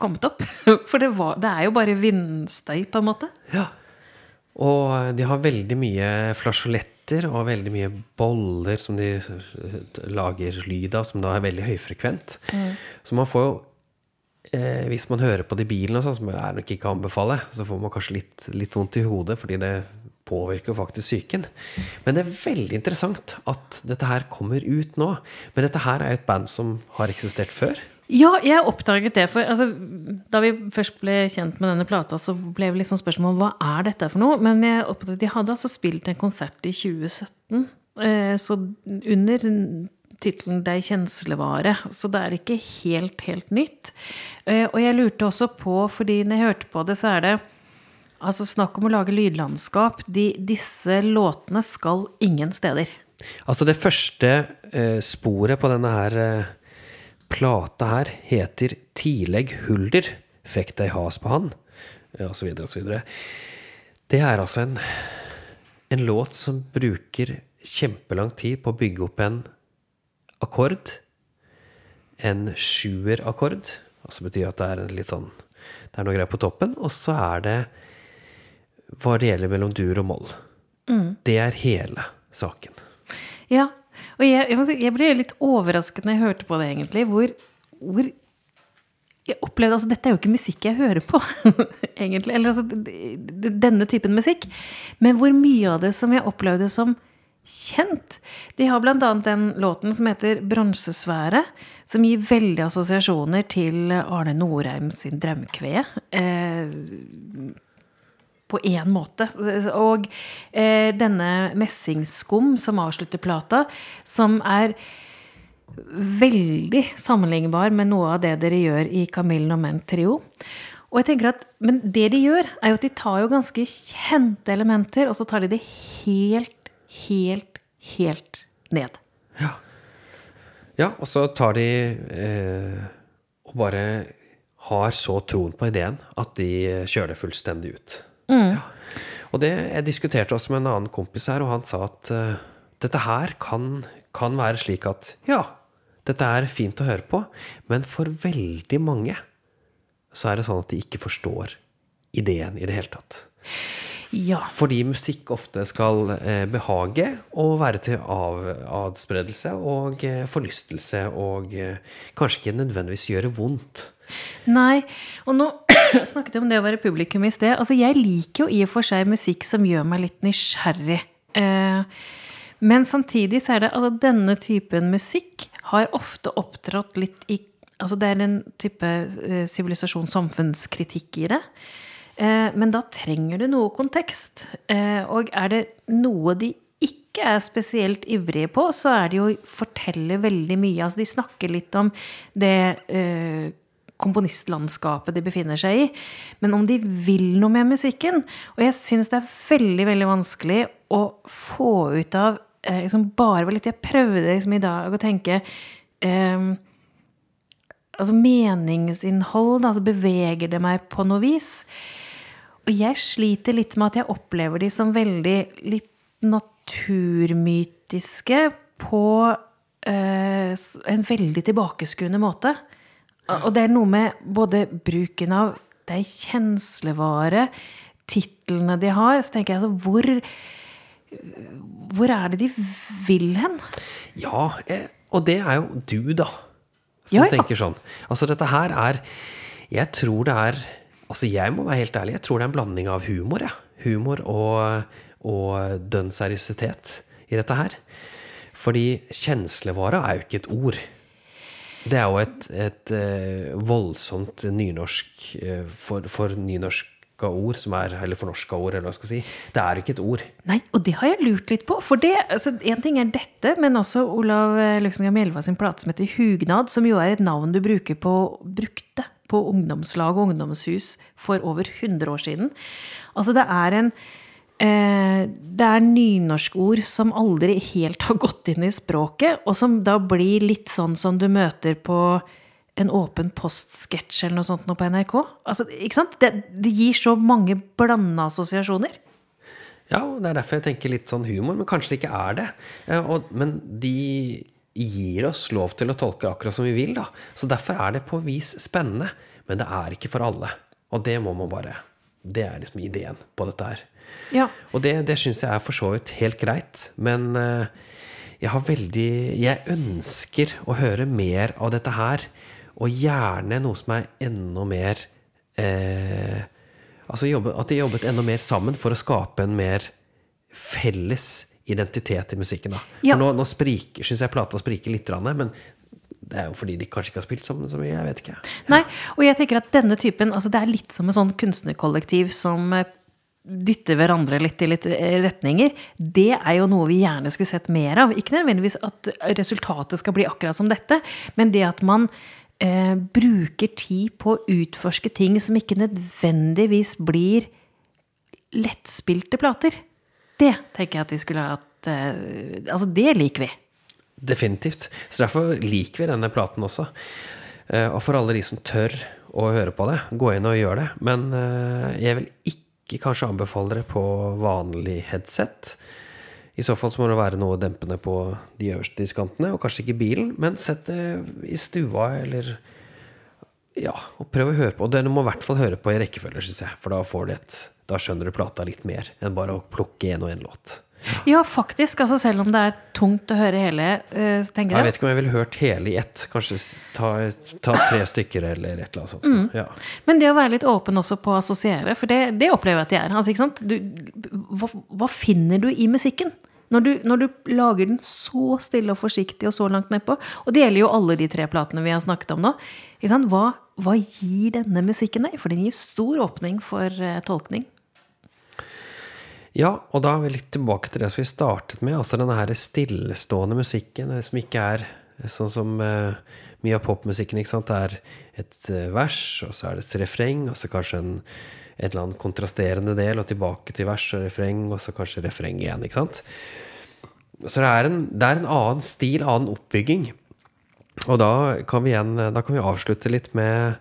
kommet opp. [LAUGHS] For det, var, det er jo bare vindstøy, på en måte. ja. Og de har veldig mye flasjoletter og veldig mye boller som de eh, lager lyd av, som da er veldig høyfrekvent. Så man får jo eh, Hvis man hører på det i bilen, og sånn, som jeg nok ikke anbefaler, så får man kanskje litt, litt vondt i hodet, fordi det påvirker faktisk psyken. Men det er veldig interessant at dette her kommer ut nå. Men dette her er jo et band som har eksistert før. Ja, jeg oppdaget det. For altså, da vi først ble kjent med denne plata, så ble det liksom spørsmålet hva er dette for noe. Men jeg oppdaget, de hadde altså spilt en konsert i 2017. Eh, så under tittelen 'Dei kjenslevare', så det er ikke helt, helt nytt. Eh, og jeg lurte også på, fordi når jeg hørte på det, så er det altså snakk om å lage lydlandskap. De, disse låtene skal ingen steder. Altså, det første eh, sporet på denne her eh, plata her heter 'Tilegg hulder, Fikk dei has på han', og så videre og så videre. Det er altså en, en låt som bruker kjempelang tid på å bygge opp en akkord. En sjuerakkord. Altså betyr at det er en litt sånn Det er noe greier på toppen. Og så er det varierer mellom dur og moll. Det er hele saken. Ja. Og jeg, jeg, si, jeg ble litt overrasket når jeg hørte på det, egentlig. Hvor, hvor jeg opplevde Altså, dette er jo ikke musikk jeg hører på, [LAUGHS] egentlig. Eller altså denne typen musikk. Men hvor mye av det som jeg opplevde som kjent. De har annet den låten som heter 'Bronsesfære', som gir veldig assosiasjoner til Arne Norheim sin 'Drømkve'. Eh, på én måte. Og eh, denne Messingskum som avslutter plata, som er veldig sammenlignbar med noe av det dere gjør i 'Camillen og Ment Trio. Og jeg tenker at, Men det de gjør, er jo at de tar jo ganske kjente elementer, og så tar de det helt, helt, helt ned. Ja, ja og så tar de eh, og bare har så troen på ideen at de kjører det fullstendig ut. Ja. Og det, jeg diskuterte også med en annen kompis her, og han sa at uh, dette her kan, kan være slik at ja, dette er fint å høre på, men for veldig mange så er det sånn at de ikke forstår ideen i det hele tatt. Ja. Fordi musikk ofte skal eh, behage og være til av, adspredelse og eh, forlystelse og eh, kanskje ikke nødvendigvis gjøre vondt. Nei. Og nå [CLEARS THROAT] snakket jeg om det å være publikum i sted. Altså, jeg liker jo i og for seg musikk som gjør meg litt nysgjerrig. Eh, men samtidig så er det altså denne typen musikk har ofte opptrådt litt i Altså det er en type eh, sivilisasjons-samfunnskritikk i det. Eh, men da trenger du noe kontekst. Eh, og er det noe de ikke er spesielt ivrige på, så er det jo å fortelle veldig mye. Altså de snakker litt om det eh, komponistlandskapet de befinner seg i. Men om de vil noe med musikken Og jeg syns det er veldig, veldig vanskelig å få ut av eh, liksom bare litt Jeg prøvde liksom i dag å tenke eh, Altså meningsinnhold, da, altså beveger det meg på noe vis? Og jeg sliter litt med at jeg opplever de som veldig litt naturmytiske på eh, en veldig tilbakeskuende måte. Og det er noe med både bruken av Det er kjenslevare, titlene de har. Så tenker jeg altså hvor Hvor er det de vil hen? Ja, eh, og det er jo du, da, som Ja, ja. tenker sånn. Altså, dette her er Jeg tror det er Altså, jeg må være helt ærlig, jeg tror det er en blanding av humor, ja. Humor og, og dønn seriøsitet i dette her. Fordi kjenslevare er jo ikke et ord. Det er jo et, et eh, voldsomt nynorsk eh, for, for nynorsk ord, som er, eller fornorska ord, eller hva skal jeg si. Det er ikke et ord. Nei, og det har jeg lurt litt på. For det, altså, en ting er dette, men også Olav Løksengam Hjelva sin plate som heter Hugnad, som jo er et navn du bruker på, brukte på ungdomslag og ungdomshus for over 100 år siden. Altså, det er en eh, Det er nynorskord som aldri helt har gått inn i språket, og som da blir litt sånn som du møter på en åpen post-sketsj eller noe sånt nå på NRK. Altså, ikke sant? Det, det gir så mange blanda assosiasjoner. Ja, og det er derfor jeg tenker litt sånn humor, men kanskje det ikke er det. Eh, Og, men de gir oss lov til å tolke akkurat som vi vil, da. Så derfor er det på vis spennende. Men det er ikke for alle. Og det må man bare Det er liksom ideen på dette her. Ja. Og det, det syns jeg er for så vidt helt greit. Men eh, jeg har veldig Jeg ønsker å høre mer av dette her. Og gjerne noe som er enda mer eh, Altså at de jobbet enda mer sammen for å skape en mer felles identitet i musikken. da. For nå, nå spriker, syns jeg plata spriker litt, men det er jo fordi de kanskje ikke har spilt sammen så mye. Jeg vet ikke. Nei, og jeg tenker at denne typen altså Det er litt som et sånn kunstnerkollektiv som eh, dytter hverandre litt i litt retninger, det er jo noe vi gjerne skulle sett mer av. Ikke nødvendigvis at resultatet skal bli akkurat som dette, men det at man eh, bruker tid på å utforske ting som ikke nødvendigvis blir lettspilte plater. Det tenker jeg at vi skulle hatt eh, Altså, det liker vi. Definitivt. Så derfor liker vi denne platen også. Eh, og for alle de som tør å høre på det, gå inn og gjør det. Men eh, jeg vil ikke kanskje anbefale det på vanlig headset. I så fall så må det være noe dempende på de øverste diskantene, og kanskje ikke bilen, men sett det i stua eller Ja, og prøv å høre på. Og du må i hvert fall høre på i rekkefølge, syns jeg, for da får du et Da skjønner du plata litt mer enn bare å plukke én og én låt. Ja, faktisk. altså Selv om det er tungt å høre hele, eh, så tenker Jeg jeg vet ikke om jeg ville hørt hele i ett. Kanskje ta, ta tre [LAUGHS] stykker eller et eller annet sånt. Mm. Ja. Men det å være litt åpen også på å assosiere, for det, det opplever jeg at jeg er. Altså, ikke sant? Du, hva, hva finner du i musikken? Når du, når du lager den så stille og forsiktig og så langt nedpå. Og det gjelder jo alle de tre platene vi har snakket om nå. Hva, hva gir denne musikken deg? For den gir stor åpning for eh, tolkning. ja, og da er vi litt tilbake til det som vi startet med. Altså denne her stillestående musikken eh, som ikke er sånn som uh, mye av popmusikken. ikke sant? Det er et eh, vers, og så er det et refreng, og så kanskje en, et eller annen kontrasterende del, og tilbake til vers og refreng, og så kanskje refreng igjen. ikke sant? Så det er en, det er en annen stil, annen oppbygging. Og da kan vi igjen Da kan vi avslutte litt med,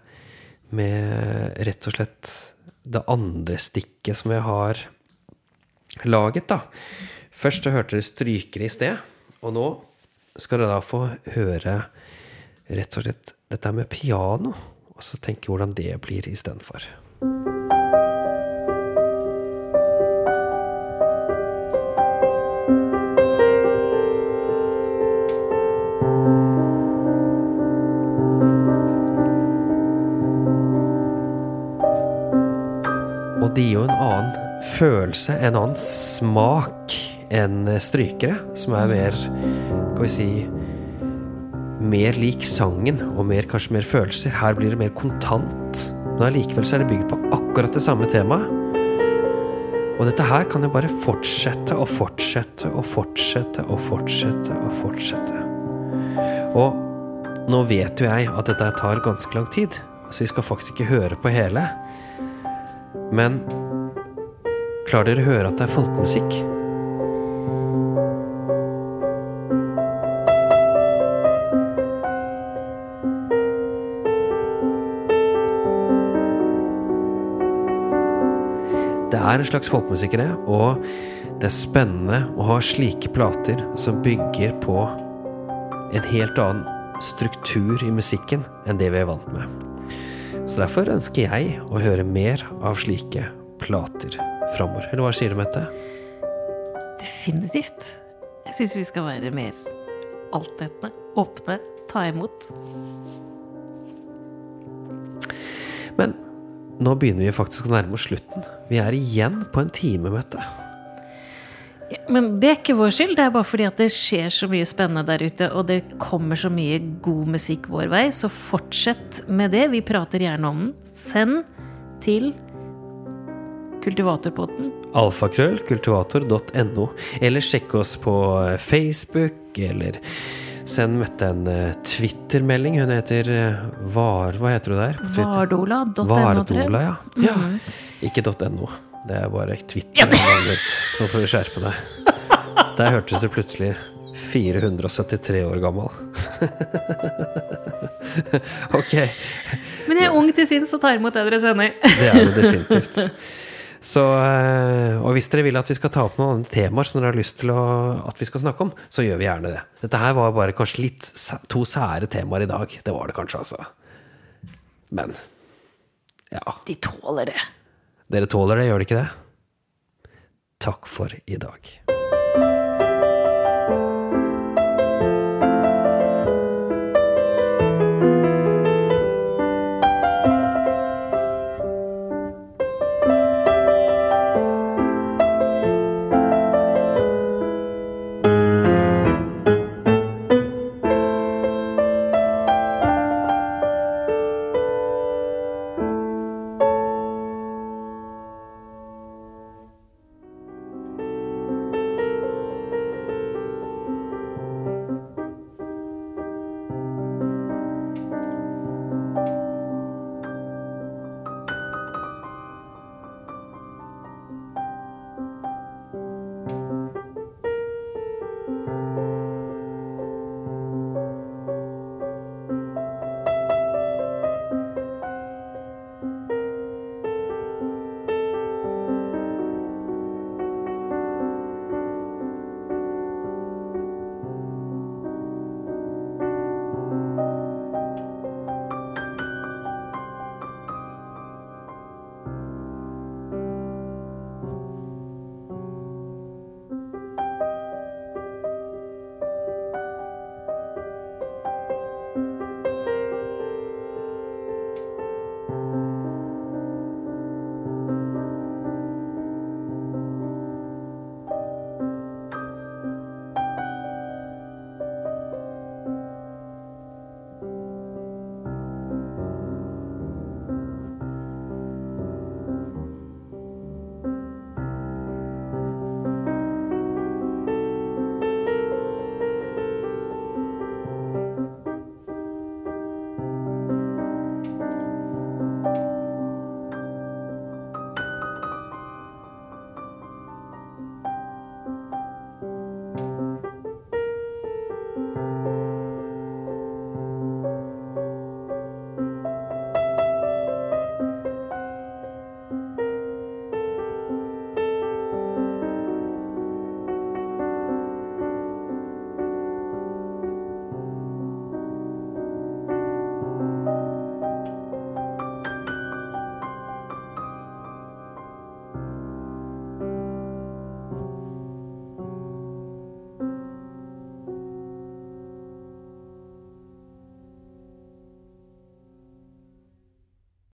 med rett og slett det andre stikket som jeg har laget, da. Først så hørte dere strykere i sted, og nå skal dere da få høre rett og slett dette med piano, og så tenke hvordan det blir istedenfor. Og følelse, en annen smak enn strykere, som er mer, skal vi si Mer lik sangen, og mer, kanskje mer følelser. Her blir det mer kontant. Men allikevel er det bygd på akkurat det samme temaet. Og dette her kan jo bare fortsette og fortsette og fortsette og fortsette og fortsette. Og nå vet jo jeg at dette tar ganske lang tid, så vi skal faktisk ikke høre på hele. Men klarer dere å høre at det er folkemusikk? Det er en slags folkemusikk i det, og det er spennende å ha slike plater som bygger på en helt annen struktur i musikken enn det vi er vant med. Så derfor ønsker jeg å høre mer av slike plater framover. Eller hva sier du, Mette? Definitivt. Jeg syns vi skal være mer altetende, åpne, ta imot. Men nå begynner vi faktisk å nærme oss slutten. Vi er igjen på en time, Mette. Ja, Men det er ikke vår skyld, det er bare fordi at det skjer så mye spennende der ute, og det kommer så mye god musikk vår vei, så fortsett med det. Vi prater gjerne om den. Send til Kultivatorpodden. Alfakrøll, kultivator.no. Eller sjekk oss på Facebook, eller send Mette en twittermelding Twitter-melding. Hun heter eh, Var... Hva heter hun der? Vardola.no. Vardola, ja. ja. Ikke .no. Det er bare Twitter. Nå får vi skjerpe deg. Der hørtes du plutselig 473 år gammel. [LAUGHS] ok, Men jeg er ung til sinns og tar imot det dere sender. det er jo definitivt. Så, eh, og hvis dere vil at vi skal ta opp noen andre temaer som dere har lyst til å, at vi skal snakke om, så gjør vi gjerne det. Dette her var bare kanskje litt to sære temaer i dag. Det var det kanskje, altså. Men ja. De tåler det. Dere tåler det, gjør de ikke det? Takk for i dag.